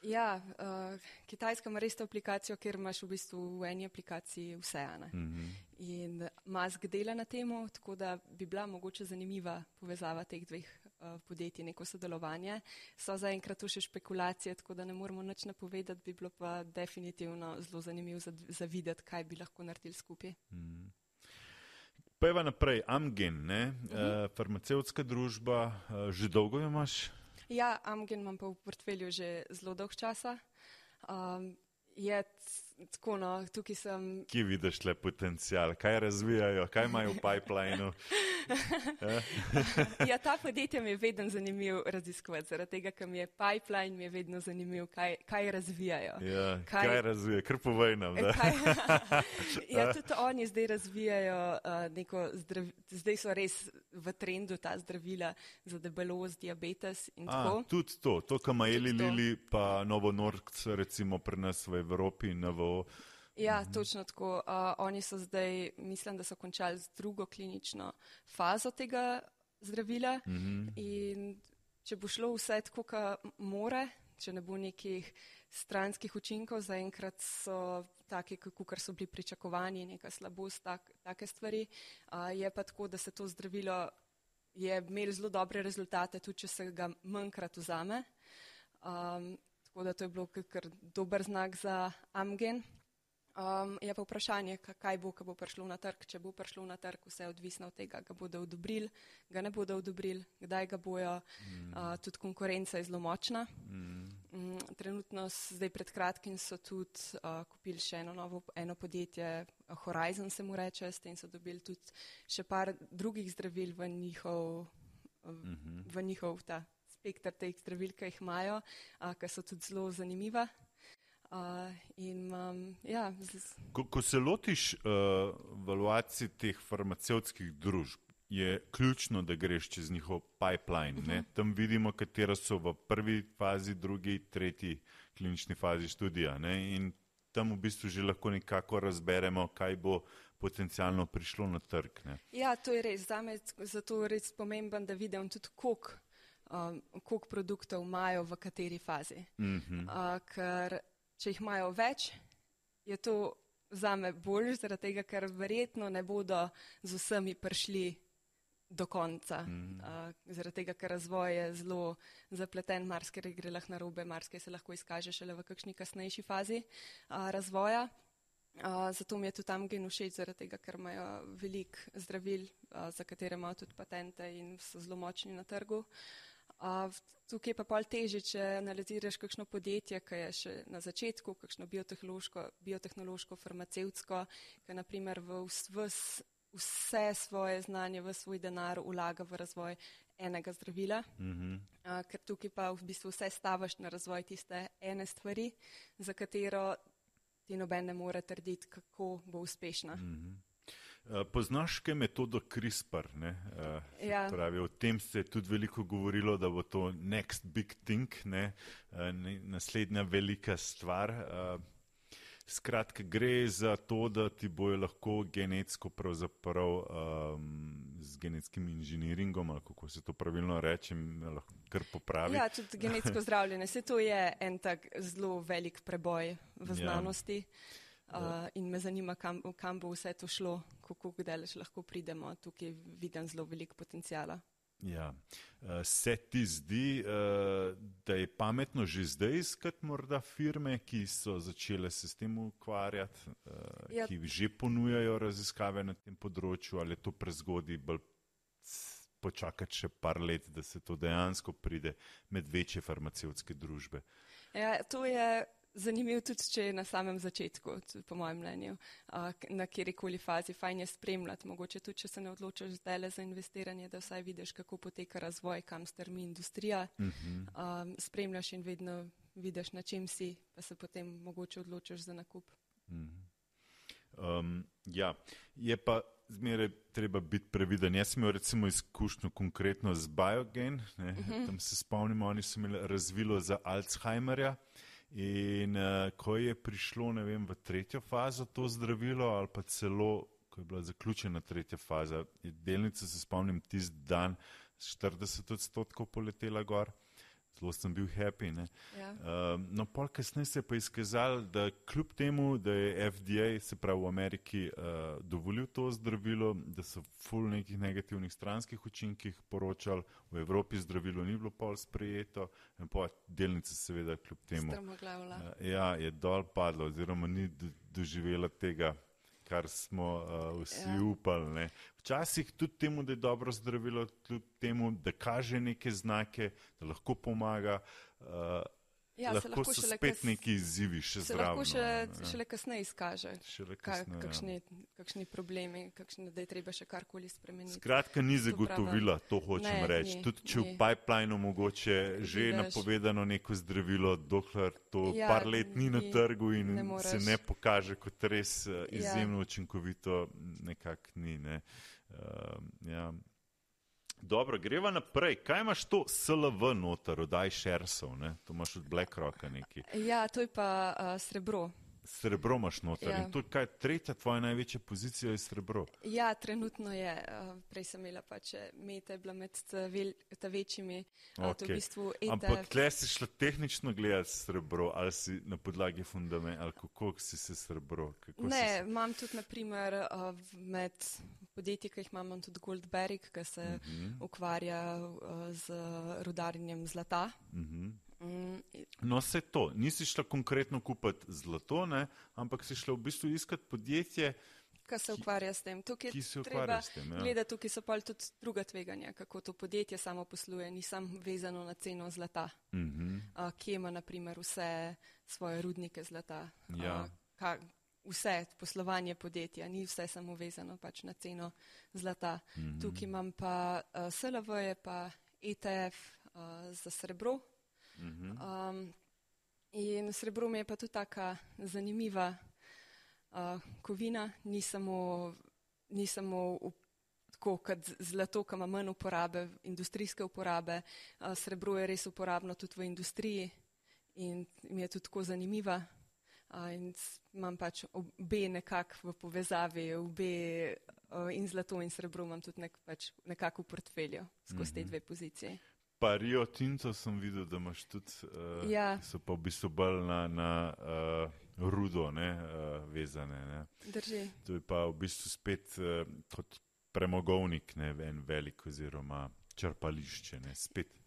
Speaker 2: Ja, uh, Kitajska ima res to aplikacijo, ker imaš v bistvu v eni aplikaciji vse. Mm -hmm. In Musk dela na tem, tako da bi bila mogoče zanimiva povezava teh dveh uh, podjetij, neko sodelovanje. So zaenkrat tu še špekulacije, tako da ne moramo nič napovedati, bi bilo pa definitivno zelo zanimivo za, za videti, kaj bi lahko naredili skupaj. Mm -hmm.
Speaker 1: Pejva naprej, Amgen, ne? Uh -huh. uh, farmacevtska družba, uh, že dolgo jo imaš?
Speaker 2: Ja, Amgen imam pa v portfelju že zelo dolg časa. Um, je tako, no, tukaj sem.
Speaker 1: Kje vidiš le potencial, kaj razvijajo, kaj imajo v pipelinu?
Speaker 2: ja, ta podjetja mi je vedno zanimiv raziskovati, zaradi tega, ker mi je pipeline mi je vedno zanimiv, kaj, kaj razvijajo.
Speaker 1: Ja, kaj, kaj razvijajo, kar povej nam.
Speaker 2: ja, tudi oni zdaj razvijajo uh, neko zdravilo, zdaj so res v trendu ta zdravila za debelost, diabetes in A, tako.
Speaker 1: Tudi to, to, kar ima Eli Lili, pa Novo Nordc, recimo pri nas v Evropi, Novo.
Speaker 2: Ja, mhm. točno tako. Uh, oni so zdaj, mislim, da so končali z drugo klinično fazo tega zdravila. Mhm. In če bo šlo vse tako, kot more, če ne bo nekih stranskih učinkov, zaenkrat so take, kot so bili pričakovani, neka slabost, tak, take stvari. Uh, je pa tako, da se to zdravilo je imelo zelo dobre rezultate, tudi če se ga manjkrat vzame. Um, tako da to je bilo kar dober znak za Amgen. Um, je pa vprašanje, kaj bo, ko bo prišlo na trg. Če bo prišlo na trg, vse je odvisno od tega, ga bodo odobrili, ga ne bodo odobrili, kdaj ga bojo. Mm. Uh, tudi konkurenca je zelo močna. Mm. Um, trenutno, zdaj pred kratkim, so tudi uh, kupili še eno novo eno podjetje, Horizon se mu reče, s tem so dobili tudi še par drugih zdravil v njihov, uh, mm -hmm. v njihov ta spektr teh zdravil, ki jih imajo, uh, ki so tudi zelo zanimiva. Uh, in, um, ja,
Speaker 1: ko, ko se lotiš uh, valuacij teh farmacevtskih družb, je ključno, da greš čez njihov pipeline. Uh mhm. Tam vidimo, katera so v prvi fazi, drugi, tretji klinični fazi študija. Ne? In tam v bistvu že lahko nekako razberemo, kaj bo potencialno prišlo na trg. Ne?
Speaker 2: Ja, to je res. Zame je zato res pomemben, da vidim tudi, koliko um, produktov imajo v kateri fazi. Uh -huh. uh, ker če jih imajo več, je to za me bolj, zaradi tega, ker verjetno ne bodo z vsemi prišli do konca. Mm. Uh, zaradi tega, ker razvoj je zelo zapleten, marsikaj gre lahko na robe, marsikaj se lahko izkaže šele v kakšni kasnejši fazi uh, razvoja. Uh, zato mi je tudi tam gen všeč, zaradi tega, ker imajo velik zdravil, uh, za katere imajo tudi patente in so zelo močni na trgu. Uh, Tukaj je pa pol teže, če analiziraš kakšno podjetje, ki je še na začetku, kakšno biotehnološko, biotehnološko farmacevtsko, ki naprimer v vs, vse svoje znanje, v svoj denar vlaga v razvoj enega zdravila, mm -hmm. a, ker tukaj pa v bistvu vse stavaš na razvoj tiste ene stvari, za katero ti noben ne more trditi, kako bo uspešna. Mm -hmm.
Speaker 1: Eh, poznaš kaj metodo CRISPR? Uh, ja. pravi, o tem se je tudi veliko govorilo, da bo to next big thing, ne? Uh, naslednja velika stvar. Skratka, gre za to, da ti bojo lahko genetsko, pravzaprav um, z genetskim inženiringom, ali kako se to pravilno reče, lahko kar popravi.
Speaker 2: Ja, tudi genetsko zdravljenje. Se to je en tak zelo velik preboj v ja. znanosti. Ja. Uh, in me zanima, kam, kam bo vse to šlo, kako daleč lahko pridemo. Tukaj vidim zelo veliko potencijala.
Speaker 1: Ja. Uh, se ti zdi, uh, da je pametno že zdaj iskati morda firme, ki so začele se s tem ukvarjati, uh, ja. ki že ponujajo raziskave na tem področju, ali je to prezgodi bolj počakati še par let, da se to dejansko pride med večje farmacevtske družbe?
Speaker 2: Ja, to je zanimiv tudi, če je na samem začetku, po mojem mnenju, na kjerikoli fazi. Fajn je spremljati, mogoče tudi, če se ne odločiš zdaj le za investiranje, da vsaj vidiš, kako poteka razvoj, kam strmi industrija. Uh -huh. um, spremljaš in vedno vidiš, na čem si, pa se potem mogoče odločiš za nakup. Uh
Speaker 1: -huh. um, ja, je pa zmeraj treba biti previden. Jaz sem imel recimo izkušnjo konkretno z Biogen, uh mhm. -huh. tam se spomnimo, oni so imeli razvilo za Alzheimerja. In uh, ko je prišlo vem, v tretjo fazo to zdravilo, ali pa celo, ko je bila zaključena tretja faza, delnica, se spomnim, tisti dan 40 odstotkov poletela gor zelo sem bil happy. Ja. Uh, no, pol kasneje se je pa izkazalo, da kljub temu, da je FDA, se pravi v Ameriki, uh, dovolil to zdravilo, da so full nekih negativnih stranskih učinkih poročali, v Evropi zdravilo ni bilo pol sprejeto in pa delnice seveda kljub temu.
Speaker 2: Uh,
Speaker 1: ja, je dol padlo oziroma ni doživela tega kar smo uh, vsi ja. upali. Ne. Včasih tudi temu, da je dobro zdravilo, tudi temu, da kaže neke znake, da lahko pomaga. Uh,
Speaker 2: Ja,
Speaker 1: lahko, lahko so spet kas, neki izzivi še zraven.
Speaker 2: Lahko še, ja. šele kasneje izkaže, šele kasneje, ja. kakšni, ja. kakšni problemi, kakšni, da je treba še karkoli spremeniti.
Speaker 1: Skratka, ni zagotovila, to hočem reči. Tudi če ni. v pipelinu mogoče že je napovedano neko zdravilo, dokler to ja, par let ni, na trgu in ne se ne pokaže kot res uh, izjemno ja. učinkovito, nekako ni. Ne. Uh, ja. Dobro, greva naprej. Kaj imaš to SLV noter, oddaj šersov, ne? to imaš od BlackRocka neki.
Speaker 2: Ja, to je pa uh, srebro.
Speaker 1: Srebro imaš noter ja. in to je kaj tretja tvoja največja pozicija je srebro.
Speaker 2: Ja, trenutno je. Uh, prej sem imela pač mete, bila med ta večjimi. Okay. V bistvu
Speaker 1: Ampak tle si šla tehnično gledati srebro ali si na podlagi fundamenta ali kako si se srebro?
Speaker 2: Ne, imam tudi naprimer med podjetji, ki jih imam, imam tudi Goldberg, ki se uh mhm. -huh. ukvarja z rudarjenjem zlata. Uh mhm. -huh.
Speaker 1: Mm. No, se to. Nisi šla konkretno kupiti zlato, ne? ampak si šla v bistvu iskati podjetje,
Speaker 2: ki se ukvarja s tem. Tukaj
Speaker 1: ki se ukvarja s tem. Ja.
Speaker 2: Gleda, tukaj so pa tudi druga tveganja, kako to podjetje samo posluje. Nisem vezano na ceno zlata, uh -huh. uh, kje ima naprimer vse svoje rudnike zlata. Ja. Uh, ka, vse poslovanje podjetja, ni vse samo vezano pač na ceno zlata. Uh mhm. -huh. Tukaj imam pa uh, SLV, je pa ETF uh, za srebro. Um, in srebro mi je pa tudi taka zanimiva uh, kovina, ni samo, ni samo v, tako kot zlato, ki ima manj uporabe, industrijske uporabe. Uh, srebro je res uporabno tudi v industriji in mi je tudi tako zanimiva. Uh, in imam pač obe nekako v povezavi, obe uh, in zlato in srebro imam tudi nek, pač nekako v portfelju skozi te mhm. dve pozicije.
Speaker 1: Pa Rio Tinto sem videl, da imaš tudi, uh, ja. so pa v bistvu bolj na, na uh, rudo ne, uh, vezane. Ne.
Speaker 2: Drži.
Speaker 1: To je pa v bistvu spet uh, kot premogovnik, ne en velik oziroma črpališče, ne, spet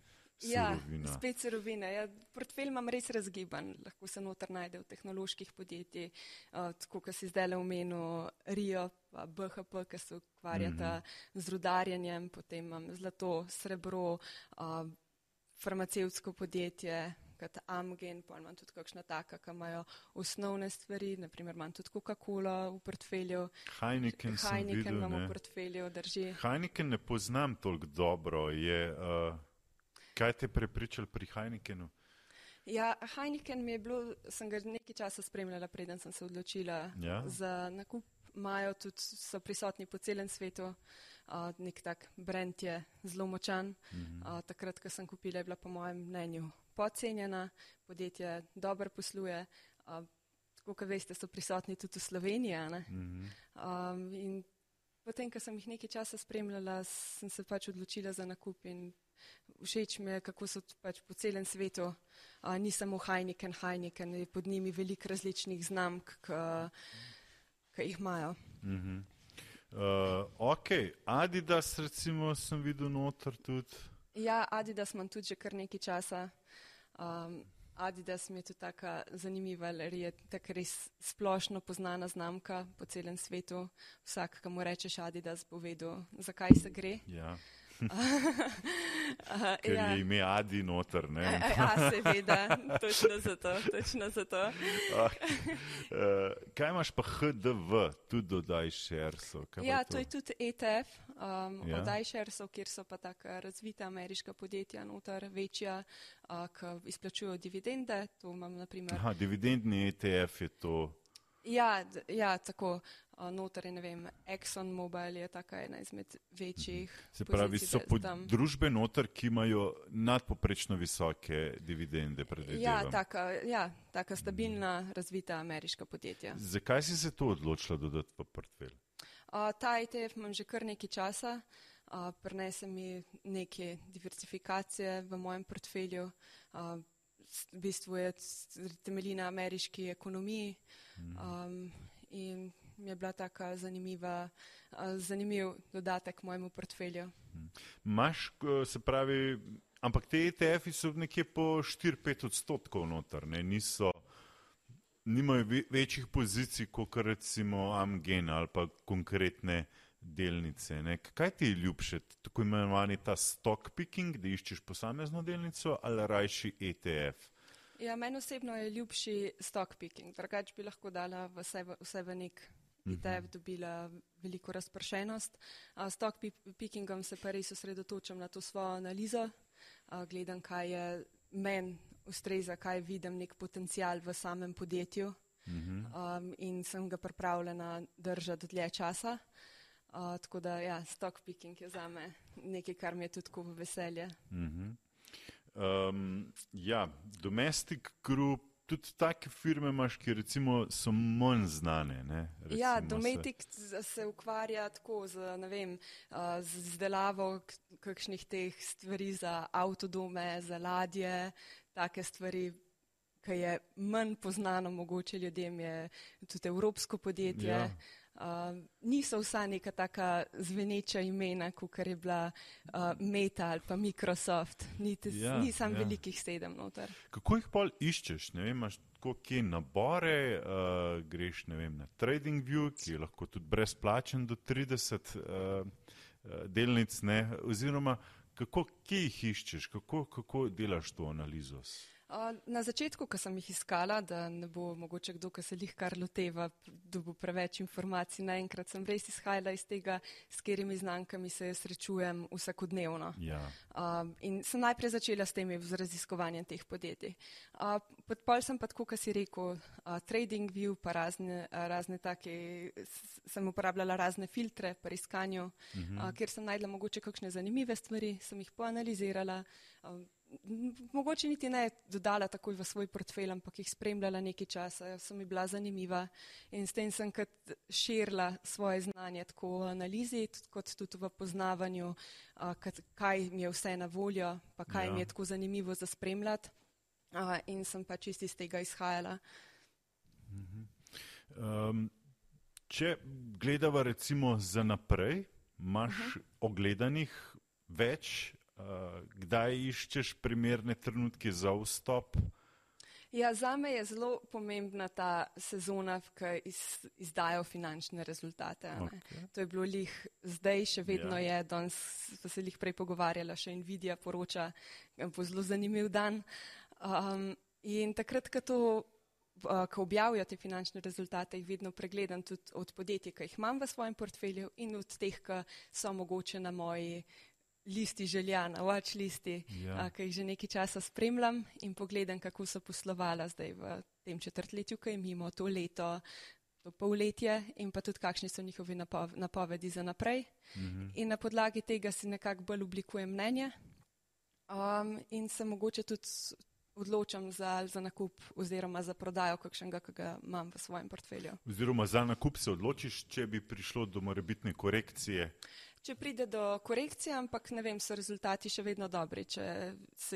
Speaker 2: Ja, spet surovine. Ja, portfelj imam res razgiban, lahko se noter najde v tehnoloških podjetjih, uh, tako kot si zdaj le omenil, RIO, pa BHP, ki se ukvarjata mm -hmm. z rudarjenjem, potem imam zlato, srebro, uh, farmacevtsko podjetje, kot Amgen, pa imam tudi kakšna taka, ki imajo osnovne stvari, naprimer imam tudi Coca-Cola v portfelju.
Speaker 1: Heineken,
Speaker 2: Heineken imam v portfelju, drži.
Speaker 1: Heineken ne poznam toliko dobro. Je, uh... Kaj te je prepričal pri Heinekenu?
Speaker 2: Ja, Heineken mi je bilo, sem ga nekaj časa spremljala, preden sem se odločila ja. za nakup. Imajo tudi, so prisotni po celem svetu, uh, nek tak brand je zelo močan. -hmm. uh, takrat, ko sem kupila, je bila po mojem mnenju podcenjena, podjetje dobro posluje. Uh, kot veste, so prisotni tudi v Sloveniji. Mm -hmm. um, in potem, ko sem jih nekaj časa spremljala, sem se pač odločila za nakup in všeč mi je, kako so pač po celem svetu, a, ni samo Heineken, Heineken, je pod njimi veliko različnih znamk, ki jih imajo. Mm -hmm.
Speaker 1: uh, ok, Adidas recimo sem videl noter tudi.
Speaker 2: Ja, Adidas imam tudi že kar nekaj časa. Um, Adidas mi je tudi taka zanimiva, ker je tako res splošno poznana znamka po celem svetu. Vsak, ki mu rečeš Adidas, bo vedel, zakaj se gre.
Speaker 1: Ja. Ker ja. je ime Adi noter. Ne?
Speaker 2: ja, seveda, točno zato. Točno zato.
Speaker 1: uh, kaj imaš pa HDV, tudi dodaj šersov?
Speaker 2: Ja, to? to je tudi ETF, um, ja. dodaj šersov, kjer so pa tako razvita ameriška podjetja noter, večja, uh, ki izplačujejo dividende.
Speaker 1: Aha, dividendni ETF je to.
Speaker 2: Ja, ja, tako noter, ne vem, Exxon Mobil je taka ena izmed večjih.
Speaker 1: Se pravi, so družbe noter, ki imajo nadpoprečno visoke dividende.
Speaker 2: Ja taka, ja, taka stabilna, razvita ameriška podjetja.
Speaker 1: Zakaj si se to odločila dodati v portfelj?
Speaker 2: Ta ETF imam že kar nekaj časa. Uh, Prenese mi neke diversifikacije v mojem portfelju. Uh, v bistvu je temelji na ameriški ekonomiji um, in je bila taka zanimiva, zanimiv dodatek mojemu portfelju.
Speaker 1: Maš, se pravi, ampak te ETF-i so nekje po 4-5 odstotkov noter, ne? niso, nimajo večjih pozicij kot recimo Amgen ali pa konkretne delnice. Ne? Kaj ti je ljubše, tako imenovani ta stock picking, da iščeš posamezno delnico ali rajši ETF?
Speaker 2: Ja, meni osebno je ljubši stock picking, drugače bi lahko dala vse v, vse v nek idejo, mhm. dobila veliko razpršenost. Uh, stock pickingom se pa res osredotočam na to svojo analizo, gledam, kaj je meni ustreza, kaj vidim nek potencial v samem podjetju um, in sem ga pripravljena držati dlje časa. Uh, tako da, ja, stock picking je za me nekaj, kar mi je tudi v veselje.
Speaker 1: Um, ja, domestic group, tudi take firme imaš, ki recimo so manj znane. Ne,
Speaker 2: ja, domestic se... se ukvarja tako z, ne vem, z izdelavo kakšnih teh stvari za avtodome, za ladje, take stvari, ki je manj poznano mogoče ljudem, je tudi evropsko podjetje. Ja. Uh, niso vsa neka taka zveneča imena, kot je bila uh, Meta ali pa Microsoft, niti ja, nisem ja. velikih sedem noter.
Speaker 1: Kako jih pol iščeš? Ne vem, imaš tako kje nabore, uh, greš vem, na TradingView, ki je lahko tudi brezplačen do 30 uh, delnic, ne? oziroma kako, kje jih iščeš, kako, kako delaš to analizo?
Speaker 2: Na začetku, ko sem jih iskala, da ne bo mogoče kdo, ki se jih kar loteva, bo preveč informacij naenkrat, sem res izhajala iz tega, s katerimi znankami se srečujem vsakodnevno.
Speaker 1: Ja.
Speaker 2: Uh, in sem najprej začela s temi z raziskovanjem teh podjetij. Uh, Podpol sem pa tako, kar si rekel, uh, trading view, pa razne, razne take, sem uporabljala razne filtre pri iskanju, uh -huh. uh, kjer sem najdla mogoče kakšne zanimive stvari, sem jih poanalizirala. Uh, mogoče niti ne dodala takoj v svoj portfelj, ampak jih spremljala nekaj časa, so mi bila zanimiva in s tem sem kot širila svoje znanje tako v analizi, kot tudi v poznavanju, kaj mi je vse na voljo, pa kaj ja. mi je tako zanimivo za spremljati in sem pa čisti iz tega izhajala.
Speaker 1: Um, če gledava recimo za naprej, imaš uh -huh. ogledanih več kdaj iščeš primerne trenutke za vstop?
Speaker 2: Ja, za me je zelo pomembna ta sezona, ki iz, izdajo finančne rezultate. Okay. To je bilo lih zdaj, še vedno ja. je, danes smo se jih prej pogovarjali, še Nvidia poroča, bo zelo zanimiv dan. Um, in takrat, ko, to, uh, ko objavijo te finančne rezultate, jih vedno pregledam tudi od podjetij, ki jih imam v svojem portfelju in od teh, ki so mogoče na moji listi želja, na watch listi, ja. ki jih že nekaj časa spremljam in pogledam, kako so poslovala zdaj v tem četrtletju, ki je mimo to leto, to polletje in pa tudi kakšni so njihovi napovedi za naprej. Mhm. In na podlagi tega si nekako bolj oblikujem mnenje um, in se mogoče tudi odločam za, za nakup oziroma za prodajo kakšnega, ki ga imam v svojem portfelju.
Speaker 1: Oziroma za nakup se odločiš, če bi prišlo do morebitne korekcije
Speaker 2: če pride do korekcije, ampak ne vem, so rezultati še vedno dobri. Če,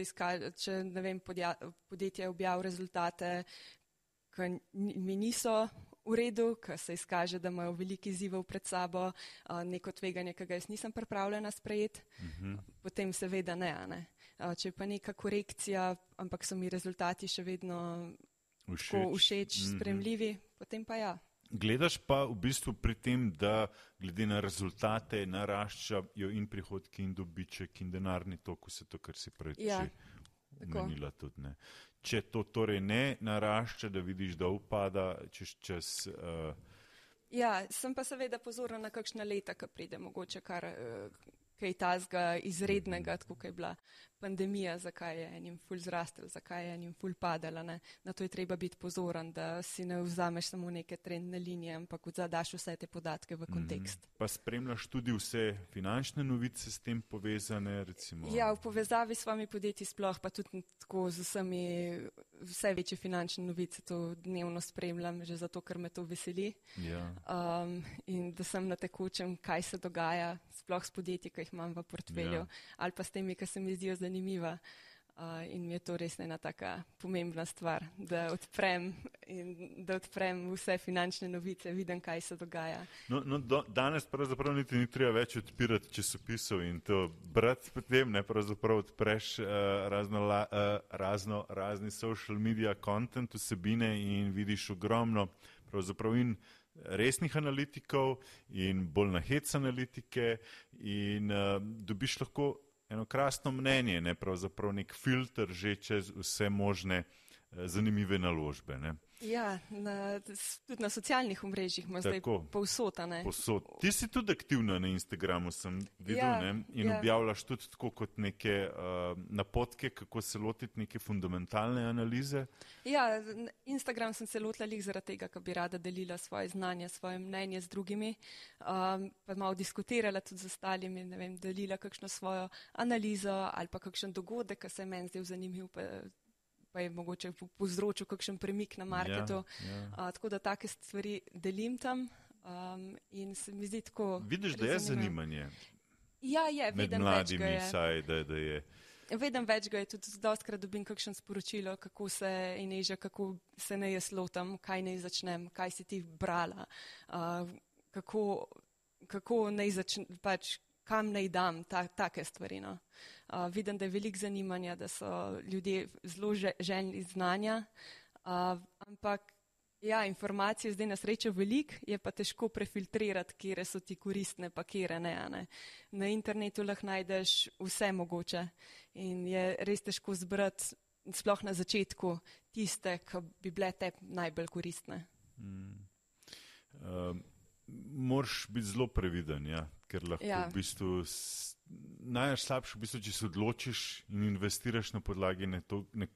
Speaker 2: izka, če ne vem, podja, podjetje objav rezultate, ki mi niso v redu, ki se izkaže, da imajo veliki izzivov pred sabo, neko tveganje, ki ga jaz nisem pripravljena sprejeti, uh mhm. -huh. potem seveda ne, ne. Če pa neka korekcija, ampak so mi rezultati še vedno všeč, všeč mhm. spremljivi, uh -huh. potem pa ja.
Speaker 1: Gledaš pa v bistvu pri tem, da glede na rezultate naraščajo in prihodki in dobiček in denarni tok, vse to, kar si prej ja, omenila tudi. Ne. Če to torej ne narašča, da vidiš, da upada čez čas. Uh,
Speaker 2: ja, sem pa seveda pozorna na kakšna leta, ki pride mogoče kar. Uh, kaj tazga izrednega, tako kot je bila pandemija, zakaj je enim ful zrastel, zakaj je enim ful padala. Ne? Na to je treba biti pozoren, da si ne vzameš samo neke trendne linije, ampak zadaš vse te podatke v kontekst. Mm.
Speaker 1: Pa spremljaš tudi vse finančne novice s tem povezane? Recimo.
Speaker 2: Ja, v povezavi s vami podjetji sploh, pa tudi tako z vsemi vse večje finančne novice, to dnevno spremljam, že zato, ker me to veseli.
Speaker 1: Ja.
Speaker 2: Um, in da sem na tekočem, kaj se dogaja, sploh s podjetji, ki jih imam v portfelju, ja. ali pa s temi, ki se mi zdijo zanimiva. Uh, in mi je to res ena taka pomembna stvar, da odprem, da odprem vse finančne novice, vidim, kaj se dogaja.
Speaker 1: No, no, do, danes pravzaprav niti ni treba več odpirati časopisov in to brati potem, ne pravzaprav odpreš uh, razno, la, uh, razno razni social media content vsebine in vidiš ogromno pravzaprav in resnih analitikov in bolj nahec analitike in uh, dobiš lahko eno krasno mnenje, ne pravzaprav nek filter že čez vse možne zanimive naložbe. Ne?
Speaker 2: Ja, na, tudi na socialnih omrežjih ima zdaj povsotane.
Speaker 1: Posod. Ti si tudi aktivna na Instagramu, sem videl, ja, ne? in ja. objavljaš tudi tako kot neke uh, napotke, kako se lotiti neke fundamentalne analize.
Speaker 2: Ja, Instagram sem se lotila lih zaradi tega, ker bi rada delila svoje znanje, svoje mnenje z drugimi, um, pa malo diskutirala tudi z ostalimi, ne vem, delila kakšno svojo analizo ali pa kakšen dogodek, ki se je meni zdel zanimiv pa je mogoče povzročil kakšen premik na marketu. Ja, ja. A, tako da take stvari delim tam um, in se mi zdi tako.
Speaker 1: Vidiš, da je zanimanje.
Speaker 2: Ja, je,
Speaker 1: med mladimi, saj, da, da je.
Speaker 2: Vedem več ga je, tudi dostkrat dobim kakšen sporočilo, kako se ineža, kako se ne jaz lotam, kaj ne začnem, kaj si ti brala, uh, kako, kako ne začnem, pač kam naj dam ta, take stvari. No. Uh, vidim, da je veliko zanimanja, da so ljudje zelo željni znanja, uh, ampak ja, informacije zdaj na srečo veliko, je pa težko prefiltrirati, kje so ti koristne, pa kje ne, ne. Na internetu lahko najdeš vse mogoče in je res težko zbrati, sploh na začetku, tiste, ki bi bile te najbolj koristne. Mm.
Speaker 1: Um moraš biti zelo previden, ja, ker lahko ja. v bistvu najslabše, v bistvu, če se odločiš in investiraš na podlagi ne to, ne,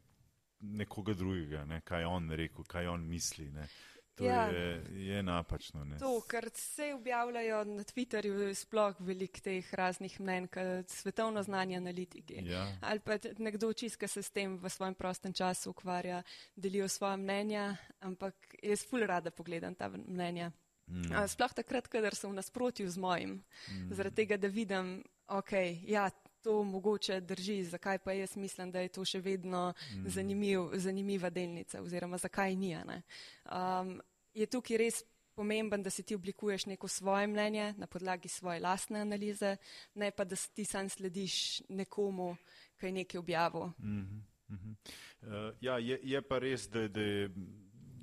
Speaker 1: nekoga drugega, ne, kaj on rekel, kaj on misli. Ne. To ja. je, je napačno. Ne.
Speaker 2: To, kar se objavljajo na Twitterju, sploh veliko teh raznih mnen, svetovno znanje analitiki. Ja. Ali pa nekdo čiska se s tem v svojem prostem času ukvarja, delijo svoje mnenja, ampak jaz ful rada pogledam ta mnenja. Mm. Sploh takrat, kadar sem v nasprotju z mojim, mm. zaradi tega, da vidim, ok, ja, to mogoče drži, zakaj pa jaz mislim, da je to še vedno mm. zanimiv, zanimiva delnica oziroma zakaj ni. Um, je tukaj res pomemben, da si ti oblikuješ neko svoje mnenje na podlagi svoje lastne analize, ne pa da ti sam slediš nekomu, ki je nekaj objavil. Mm -hmm.
Speaker 1: uh, ja, je, je pa res, da, da je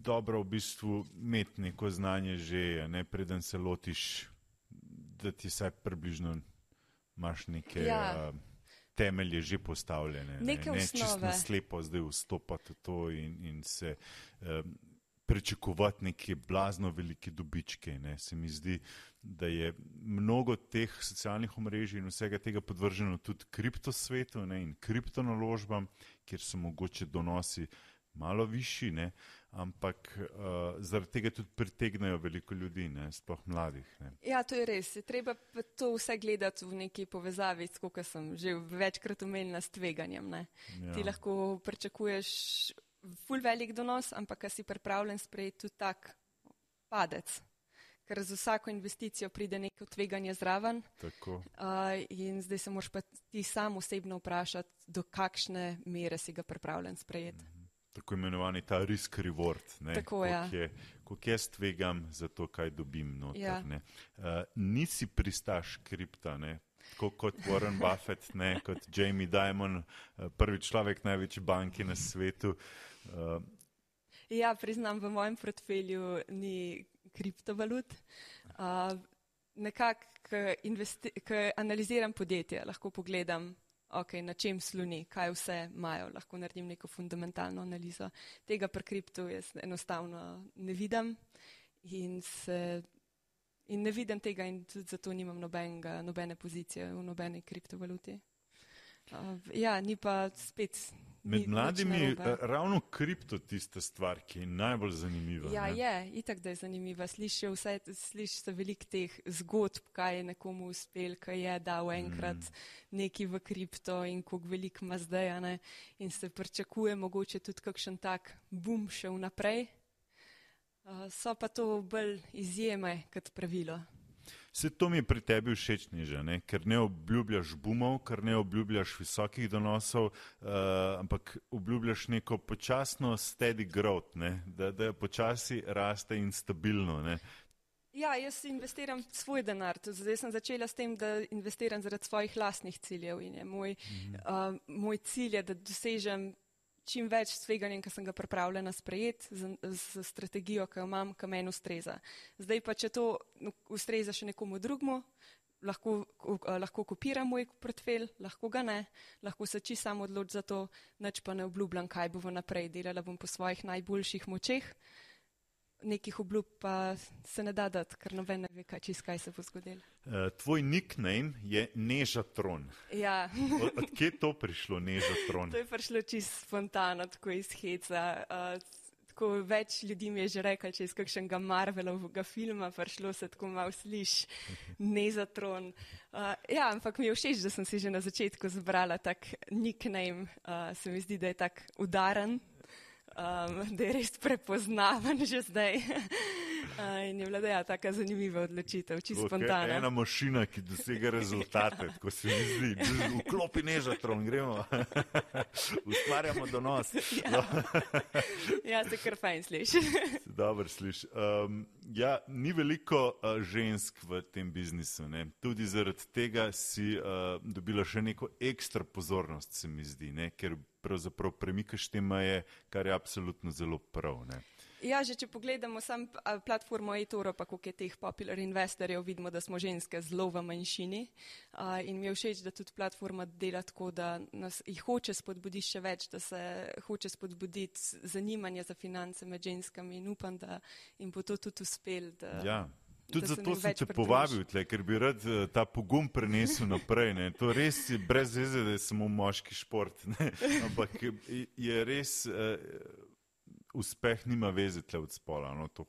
Speaker 1: dobro v bistvu imeti neko znanje že, ne preden se lotiš, da ti vsaj približno imaš neke ja. uh, temelje že postavljene.
Speaker 2: Neke
Speaker 1: ne,
Speaker 2: ne čisto
Speaker 1: slepo zdaj vstopati v to in, in se uh, pričakovati neke blazno velike dobičke. Ne. Se mi zdi, da je mnogo teh socialnih omrežij in vsega tega podvrženo tudi kriptosvetu ne, in kriptonaložbam, kjer so mogoče donosi malo višji. Ne ampak uh, zaradi tega tudi pritegnajo veliko ljudi, ne, sploh mladih. Ne.
Speaker 2: Ja, to je res. Je treba to vse gledati v neki povezavi, kot sem že večkrat omenila, s tveganjem. Ja. Ti lahko pričakuješ ful velik donos, ampak si pripravljen sprejeti tudi tak padec. Ker z vsako investicijo pride neko tveganje zraven. Uh, in zdaj se moraš pa ti sam osebno vprašati, do kakšne mere si ga pripravljen sprejeti. Mm
Speaker 1: tako imenovani ta risk reward. Ne,
Speaker 2: tako je. Ja.
Speaker 1: Ko jaz tvegam za to, kaj dobim. Noter, ja. uh, nisi pristaš kripta, ne, tako kot Warren Buffett, ne, kot Jamie Dimon, uh, prvi človek največji banki na svetu. Uh,
Speaker 2: ja, priznam, v mojem portfelju ni kriptovalut. Uh, Nekako, ko analiziram podjetje, lahko pogledam okay, na čem sluni, kaj vse imajo, lahko naredim neko fundamentalno analizo. Tega pri kriptu jaz enostavno ne vidim in, se, in ne vidim tega in tudi zato nimam nobenega, nobene pozicije v nobeni kriptovaluti. Uh, ja, ni pa spet
Speaker 1: Med mladimi ravno kripto tista stvar, ki je najbolj zanimiva.
Speaker 2: Ja, ne? je, itak da je zanimiva. Slišiš vse, slišiš se veliko teh zgodb, kaj je nekomu uspel, kaj je dal enkrat mm. neki v kripto in koliko veliko ima zdaj, ne? in se pričakuje mogoče tudi kakšen tak bum še vnaprej. Uh, so pa to bolj izjeme kot pravilo.
Speaker 1: Se to mi je pri tebi všeč, niže, ne? ker ne obljubljaš bumov, ker ne obljubljaš visokih donosov, uh, ampak obljubljaš neko počasno steady growth, ne? da, da počasi raste in stabilno. Ne?
Speaker 2: Ja, jaz investiram svoj denar. Zdaj sem začela s tem, da investiram zaradi svojih lastnih ciljev. Moj, mhm. uh, moj cilj je, da dosežem čim več tveganjem, ki sem ga pripravljena sprejeti z, z strategijo, ki jo imam, ki meni ustreza. Zdaj pa, če to ustreza še nekomu drugmu, lahko, lahko kopira moj portfelj, lahko ga ne, lahko se či sam odloč za to, nič pa ne obljubljam, kaj bo naprej delala bom po svojih najboljših močeh. Nekih obljub pa se ne da dati, ker noben ne ve, kaj, čist, kaj se bo zgodilo.
Speaker 1: Uh, tvoj nickname je Nežatron.
Speaker 2: Ja.
Speaker 1: od, od kje je to prišlo, Nežatron?
Speaker 2: To je prišlo čisto spontano, tako iz heca. Uh, tako več ljudi mi je že rekel, če iz kakšnega Marvelovega filma prišlo se tako malo sliš, ne za tron. Uh, ja, ampak mi je všeč, da sem si že na začetku zbrala tak nickname, uh, se mi zdi, da je tak udaren, um, da je res prepoznaven že zdaj. In je bila ja, tako zanimiva odločitev, čisto okay, spontana.
Speaker 1: Ena mašina, ki dosega rezultate, ko se mi zdi, vklopi nežatron, gremo, ustvarjamo donos.
Speaker 2: Ja, no. ja se kar fajn sliši.
Speaker 1: Dobro sliši. Um, ja, ni veliko uh, žensk v tem biznisu. Ne? Tudi zaradi tega si uh, dobila še neko ekstra pozornost, se mi zdi, ne? ker pravzaprav premikaš te meje, kar je absolutno zelo prav. Ne?
Speaker 2: Ja, že če pogledamo sam platformo eToro, pa koliko je teh popular investorjev, vidimo, da smo ženske zelo v manjšini. Uh, in mi je všeč, da tudi platforma dela tako, da nas jih hoče spodbuditi še več, da se hoče spodbuditi zanimanje za finance med ženskami in upam, da jim bo to tudi uspel. Da,
Speaker 1: ja. Tudi zato sem te povabil, tle, ker bi rad uh, ta pogum prenesel naprej. Ne. To res je brez veze, da je samo moški šport. Ne. Ampak je res. Uh, uspeh nima veze tle od spola. No, to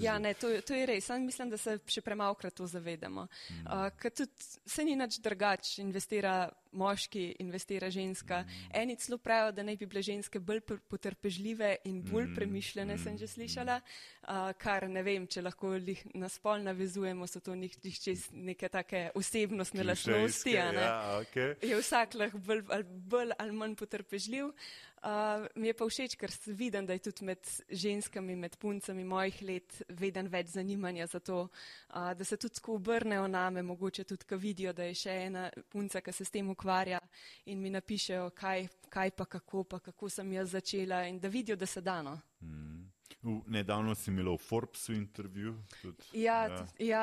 Speaker 2: ja, ne, to, to je res. Sam mislim, da se še premalkrat to zavedamo. Mm. Uh, ker tudi se ni nič drugač, investira moški, investira ženska. Mm. Eni celo pravijo, da naj bi bile ženske bolj potrpežljive in bolj mm. premišljene, mm. sem že slišala, uh, kar ne vem, če lahko jih na spol navezujemo, so to njih čez neke take osebnostne lastnosti.
Speaker 1: Ja, okay.
Speaker 2: Je vsak lahko bolj, bolj ali manj potrpežljiv. Uh, mi je pa všeč, ker vidim, da je tudi med ženskami, med puncami mojih let veden več zanimanja za to, uh, da se tudi tako obrnejo name, mogoče tudi, ko vidijo, da je še ena punca, ki se s tem ukvarja in mi napišejo, kaj, kaj pa kako, pa kako sem jaz začela in da vidijo, da se dano.
Speaker 1: Mm. Nedavno si imel v Forbesu intervju. Tudi,
Speaker 2: ja, ja. ja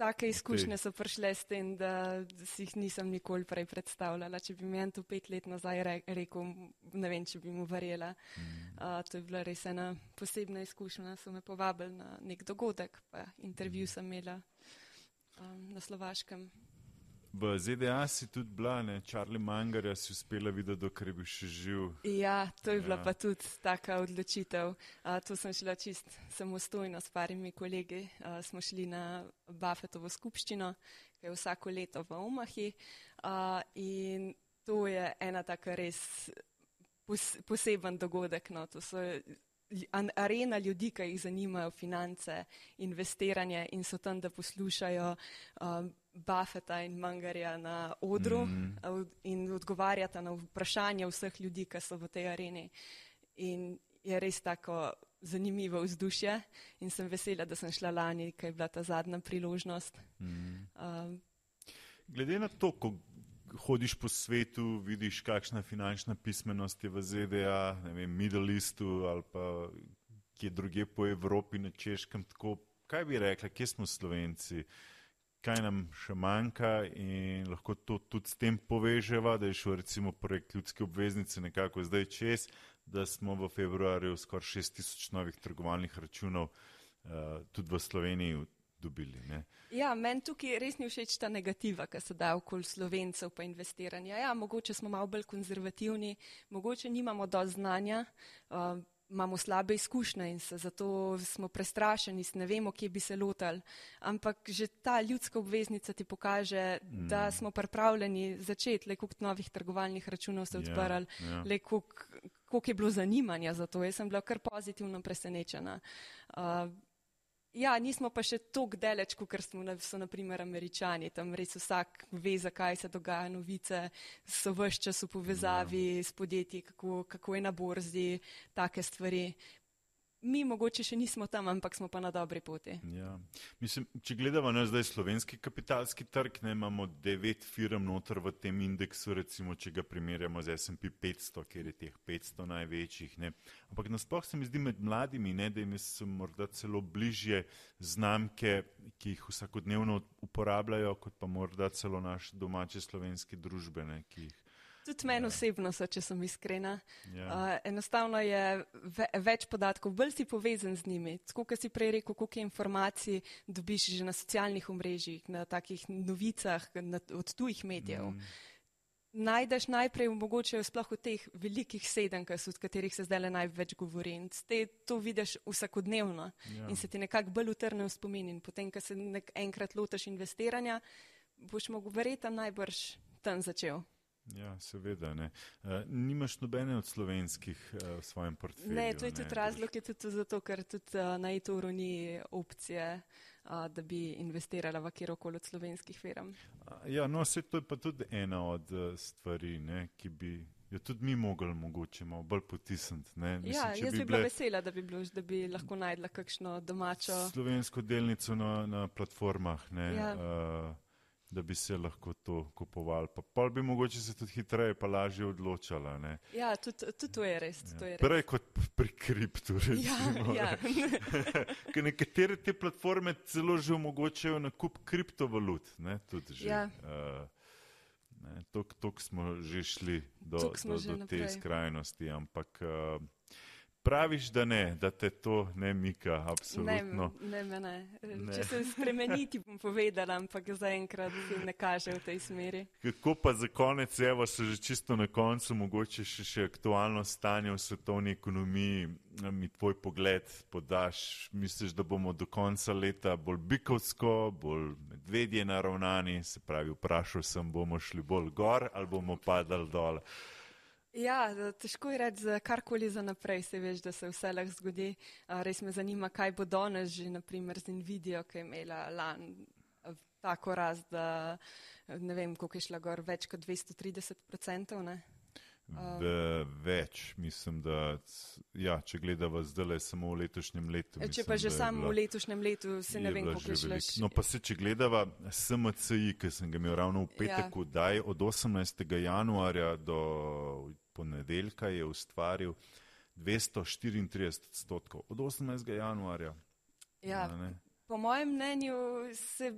Speaker 2: take izkušnje so prišle s tem, da si jih nisem nikoli prej predstavljala. Če bi mi en to pet let nazaj re, rekel, ne vem, če bi mu verjela. Mm. Uh, to je bila res ena posebna izkušnja. So me povabili na nek dogodek, pa intervju sem imela um, na Slovaškem.
Speaker 1: V ZDA si tudi bila, ne? Charlie Mangarja si uspela videti, dokler bi še živ.
Speaker 2: Ja, to je bila ja. pa tudi taka odločitev. A, to sem šla čist samostojno s parimi kolegi. A, smo šli na Buffetovo skupščino, ki je vsako leto v Omahi. A, in to je ena taka res pos, poseben dogodek. No. To so arena ljudi, ki jih zanimajo finance, investiranje in so tam, da poslušajo. Um, Buffeta in Mangarja na odru mm. in odgovarjata na vprašanje vseh ljudi, ki so v tej areni. In je res tako zanimivo vzdušje in sem vesela, da sem šla lani, ker je bila ta zadnja priložnost. Mm. Um,
Speaker 1: Glede na to, ko hodiš po svetu, vidiš, kakšna finančna pismenost je v ZDA, ne vem, Middle Eastu ali pa kje druge po Evropi, na Češkem, tako, kaj bi rekla, kje smo Slovenci? Kaj nam še manjka in lahko to tudi s tem poveževa, da je šel recimo projekt ljudske obveznice nekako zdaj čez, da smo v februarju skoraj 6000 novih trgovalnih računov uh, tudi v Sloveniji dobili. Ne?
Speaker 2: Ja, meni tukaj res ni všeč ta negativa, ki se da okoli slovencev pa investiranja. Ja, mogoče smo malo bolj konzervativni, mogoče nimamo do znanja. Uh, imamo slabe izkušnje in se zato smo prestrašeni, ne vemo, kje bi se lotali. Ampak že ta ljudska obveznica ti pokaže, mm. da smo pripravljeni začeti, le koliko novih trgovalnih računov ste ja, odprli, yeah, yeah. le koliko je bilo zanimanja za to. Jaz sem bila kar pozitivno presenečena. Uh, Ja, nismo pa še tako daleč, kot so naprimer američani. Tam res vsak ve, zakaj se dogaja novice, so vse čas v povezavi ja. s podjetji, kako, kako je na borzi, take stvari. Mi mogoče še nismo tam, ampak smo pa na dobri poti.
Speaker 1: Ja. Mislim, če gledamo na zdaj slovenski kapitalski trg, ne, imamo devet firm noter v tem indeksu, recimo, če ga primerjamo z S&P 500, kjer je teh 500 največjih. Ne. Ampak nasploh se mi zdi med mladimi, ne, da jim so morda celo bližje znamke, ki jih vsakodnevno uporabljajo, kot pa morda celo naše domače slovenske družbe, ne, ki jih
Speaker 2: Tudi meni ja. osebno so, če sem iskrena.
Speaker 1: Ja.
Speaker 2: Uh, enostavno je ve, več podatkov, bolj si povezan z njimi. Tako, kot si prej rekel, koliko informacij dobiš že na socialnih omrežjih, na takih novicah na, od tujih medijev. Mm. Najdeš najprej mogoče sploh v teh velikih sedenkah, od katerih se zdaj le največ govori. Te to vidiš vsakodnevno ja. in se ti nekako bolj utrne v spomin. In potem, ko se enkrat lotiš investiranja, boš mogel verjeti najbrž tam začel.
Speaker 1: Ja, seveda. Ne. Uh, nimaš nobene od slovenskih uh, v svojem portfelju.
Speaker 2: Ne, to je tudi razlog, je tudi zato, ker tudi uh, na ITOR-u ni opcije, uh, da bi investirala v kjerkoli od slovenskih firm.
Speaker 1: Uh, ja, no, se to je pa tudi ena od uh, stvari, ne, ki bi. Jo tudi mi mogli mogoče malo bolj potisniti. Mislim,
Speaker 2: ja, jaz bi, bi bila vesela, da bi, bilo, da bi lahko najdla kakšno domačo.
Speaker 1: Slovensko delnico na, na platformah. Ne, ja. uh, da bi se lahko to kupovali. Pa pol bi mogoče se tudi hitreje pa lažje odločala. Ne?
Speaker 2: Ja, tudi, tudi to je res. Ja. To je res.
Speaker 1: Prej kot pri kriptu. Recimo, ja, ja. nekatere te platforme celo že omogočajo nakup kriptovalut. Ne, ja. uh, Tok smo že šli do, do, do te skrajnosti, ampak uh, Praviš, da ne, da te to ne mika, absolutno.
Speaker 2: Ne, ne, ne. ne. Če se spremeniti, bom povedala, ampak zaenkrat se ne kaže v tej smeri.
Speaker 1: Kako pa za konec, evo se že čisto na koncu, mogoče še, še aktualno stanje v svetovni ekonomiji, mi tvoj pogled podaš, misliš, da bomo do konca leta bolj bikovsko, bolj medvedje naravnani, se pravi, vprašal sem, bomo šli bolj gor ali bomo padali dol.
Speaker 2: Ja, težko je reči za karkoli za naprej, se veš, da se vse lahko zgodi. Res me zanima, kaj bo danes že, naprimer, z Nvidijo, ki je imela lan tako rast, da ne vem, koliko je šla gor, več kot 230 odstotkov.
Speaker 1: Več, mislim, da ja, če gledamo zdaj samo v letošnjem letu.
Speaker 2: Mislim, če pa že samo v letošnjem letu, se ne vem, kako je šlo.
Speaker 1: No, pa se, če gledamo SMCI, ki sem ga imel ravno v petek, ja. daj, od 18. januarja do ponedeljka je ustvaril 234 odstotkov od 18. januarja.
Speaker 2: Ja, po mojem mnenju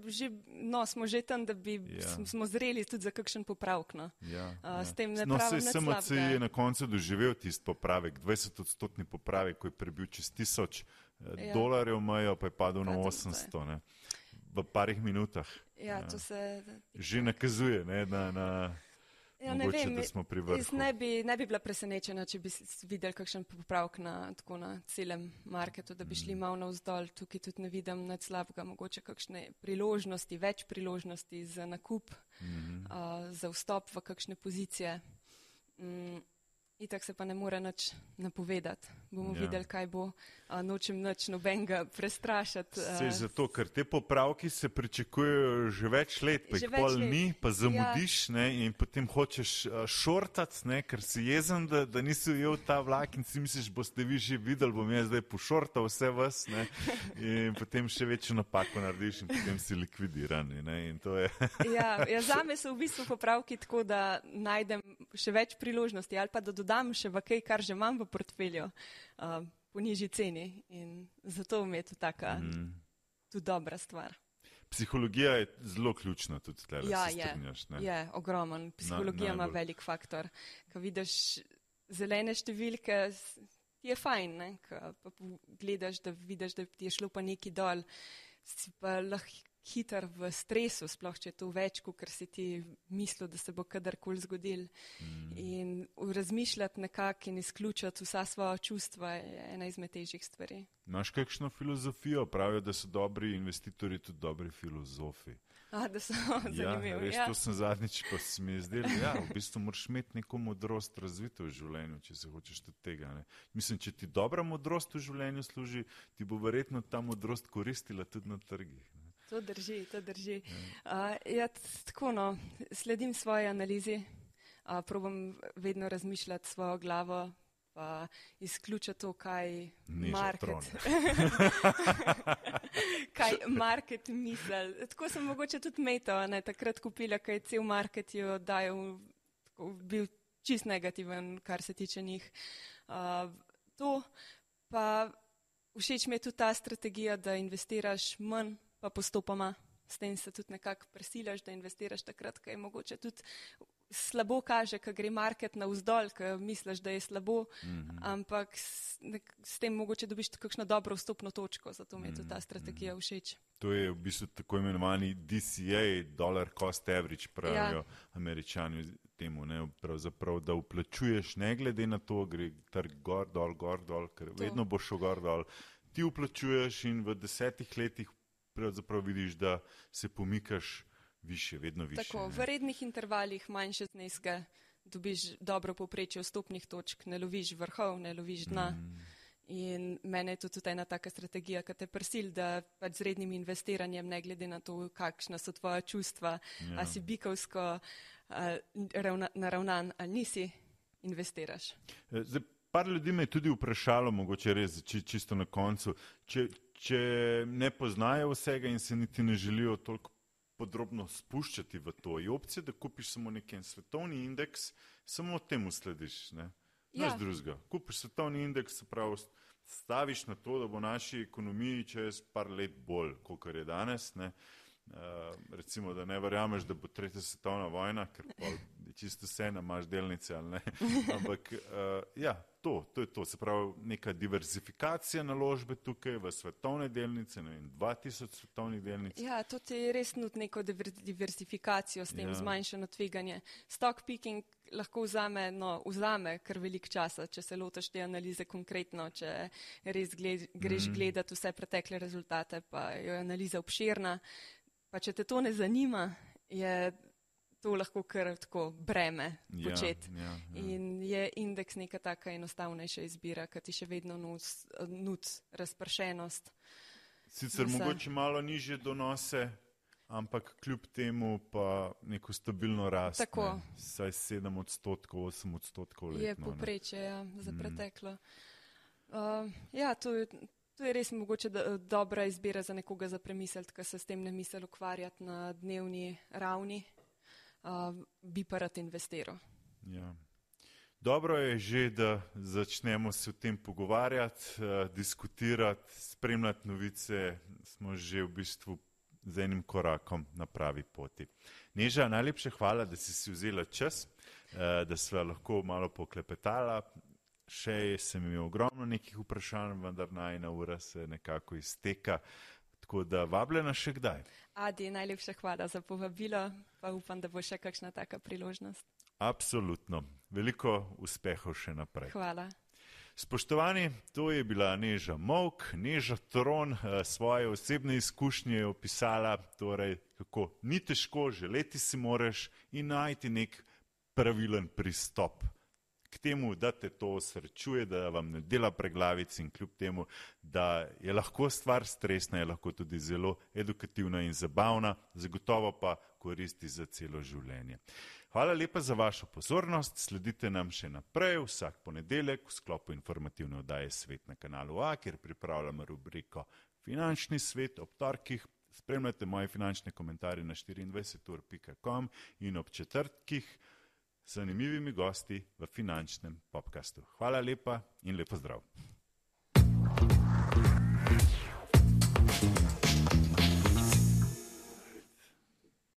Speaker 2: že, no, smo že tam, da bi ja. smo zreli tudi za kakšen popravek. No.
Speaker 1: Ja, uh, ja. no, se SMC je na koncu doživel tisti popravek, 20 odstotni popravek, ko je prebil čez tisoč eh, ja. dolarjev, majo pa je padel na 800. Ne. V parih minutah.
Speaker 2: Ja, ja. Se,
Speaker 1: že nakazuje ne, na. na Ja, ne Mogoče, vem,
Speaker 2: ne bi, ne bi bila presenečena, če bi videli kakšen popravek na, na celem marketu, da bi šli mm. malo navzdol. Tukaj tudi ne vidim nad slabega, mogoče kakšne priložnosti, več priložnosti za nakup, mm -hmm. uh, za vstop v kakšne pozicije. Mm, Itak se pa ne more nič napovedati. Bomo ja. videli, kaj bo. A, nočem nič nobenega prestrašati.
Speaker 1: Se zato, ker te popravki se pričakujejo že več let, pa jih pol let. ni, pa zamudiš ja. ne, in potem hočeš šortati, ker si jezen, da, da nisi ujel ta vlak in si misliš, boste vi že videli, bom jaz zdaj pošortal vse vas ne, in potem še večjo napako narediš in potem si likvidiran. Ne,
Speaker 2: ja, ja, zame so v bistvu popravki tako, da najdem še več priložnosti ali pa da dodam dodam še v kaj, kar že imam v portfelju uh, po nižji ceni. In zato mi je to taka mm. tudi dobra stvar.
Speaker 1: Psihologija je zelo ključna tudi tukaj.
Speaker 2: Ja, je, je ogromen. Psihologija Na, ima velik faktor. Ko vidiš zelene številke, ti je fajn, ko gledaš, da vidiš, da ti je šlo pa neki dol, si pa lahko hiter v stresu, sploh če je to več, kot si ti mislil, da se bo kadarkoli zgodil. Mm. In razmišljati nekako in izključiti vsa svoja čustva je ena izmed težjih stvari.
Speaker 1: Imáš kakšno filozofijo? Pravijo, da so dobri investitorji tudi dobri filozofi.
Speaker 2: A, da so zanimivi.
Speaker 1: Ja, res ja. to sem zadnjič, pa se mi je zdelo. Ja, v bistvu moraš imeti neko modrost razvito v življenju, če se hočeš tudi tega. Ne. Mislim, če ti dobra modrost v življenju služi, ti bo verjetno ta modrost koristila tudi na trgih. Ne.
Speaker 2: To drži, to drži. Uh, ja, tako no, sledim svoji analizi, uh, probam vedno razmišljati svojo glavo, pa izključa to, kaj
Speaker 1: Niža
Speaker 2: market, kaj market misel. Tako sem mogoče tudi metal, ne takrat kupila, kaj cel market jo dajo, bil čist negativen, kar se tiče njih. Uh, to pa všeč mi je tudi ta strategija, da investiraš manj, pa postopoma. S tem se tudi nekako prisilaš, da investiraš takrat, ko je mogoče tudi slabo kaže, ko gre market na vzdolj, ko misliš, da je slabo, mm -hmm. ampak s, nek, s tem mogoče dobiš kakšno dobro vstopno točko, zato mi je tudi ta mhm, strategija mhm. všeč.
Speaker 1: To je v bistvu tako imenovani DCA, dollar cost average, pravijo ja. američani temu, ne, pravzaprav, da uplačuješ ne glede na to, gre trg gor, dol, gor, dol, ker to. vedno bo šel gor, dol. Ti uplačuješ in v desetih letih pravzaprav vidiš, da se pomikaš više, vedno više.
Speaker 2: Tako, v rednih intervalih manjše zneske dobiš dobro poprečje vstopnih točk, ne loviš vrhov, ne loviš dna. Mm. In mene je tudi ena taka strategija, ki te prisil, da pač z rednim investiranjem, ne glede na to, kakšna so tvoja čustva, ja. a si bikovsko ravna, naravnan ali nisi, investiraš.
Speaker 1: E, zdaj, par ljudi me je tudi vprašalo, mogoče res čisto na koncu, če, če ne poznajo vsega in se niti ne želijo toliko podrobno spuščati v to. Je opcija, da kupiš samo neki svetovni indeks, samo temu slediš. Ne? Ja. Nič drugega. Kupiš svetovni indeks, se pravi, staviš na to, da bo naši ekonomiji čez par let bolj, kot je danes. Ne? Uh, recimo, da ne verjameš, da bo tretja svetovna vojna, ker pa čisto vse, imaš delnice ali ne. Ampak uh, ja, to, to je to. Se pravi, neka diverzifikacija naložbe tukaj v svetovne delnice, ne vem, 2000 svetovnih delnic.
Speaker 2: Ja, to ti je res nut neko diverzifikacijo s tem ja. zmanjšano tveganje. Stock picking lahko vzame, no, vzame kar velik časa, če se lotaš te analize konkretno, če res gled, greš mm. gledati vse pretekle rezultate, pa je analiza obširna. Pa če te to ne zanima, je to lahko kar tako breme ja, početi. Ja, ja, ja. In je indeks neka taka enostavnejša izbira, ker ti še vedno nud razpršenost.
Speaker 1: Sicer vse. mogoče malo niže donose, ampak kljub temu pa neko stabilno rast. Tako. Ne, saj 7 odstotkov, 8 odstotkov letno.
Speaker 2: Je poprečje ja, za mm. preteklo. Uh, ja, to je. To je res mogoče da, dobra izbira za nekoga za premisliti, ker se s tem ne misli ukvarjati na dnevni ravni uh, bi pa rad investiral.
Speaker 1: Ja. Dobro je že, da začnemo se o tem pogovarjati, uh, diskutirati, spremljati novice. Smo že v bistvu z enim korakom na pravi poti. Neža, najlepše hvala, da si si vzela čas, uh, da sva lahko malo poklepetala. Še sem imel ogromno nekih vprašanj, vendar najna ura se nekako izteka. Tako da vabljena še kdaj.
Speaker 2: Adi, najlepša hvala za povabilo, pa upam, da bo še kakšna taka priložnost.
Speaker 1: Absolutno. Veliko uspehov še naprej.
Speaker 2: Hvala.
Speaker 1: Spoštovani, to je bila Neža Mok, Neža Tron, eh, svoje osebne izkušnje je opisala, torej kako ni težko, želeti si moraš in najti nek pravilen pristop k temu, da te to srečuje, da vam ne dela preglavic in kljub temu, da je lahko stvar stresna, je lahko tudi zelo edukativna in zabavna, zagotovo pa koristi za celo življenje. Hvala lepa za vašo pozornost, sledite nam še naprej vsak ponedeljek v sklopu informativne oddaje Svet na kanalu A, kjer pripravljamo rubriko Finančni svet ob torkih. Spremljate moje finančne komentarje na 24.com in ob četrtkih zanimivimi gosti v finančnem podkastu. Hvala lepa in lepo zdrav.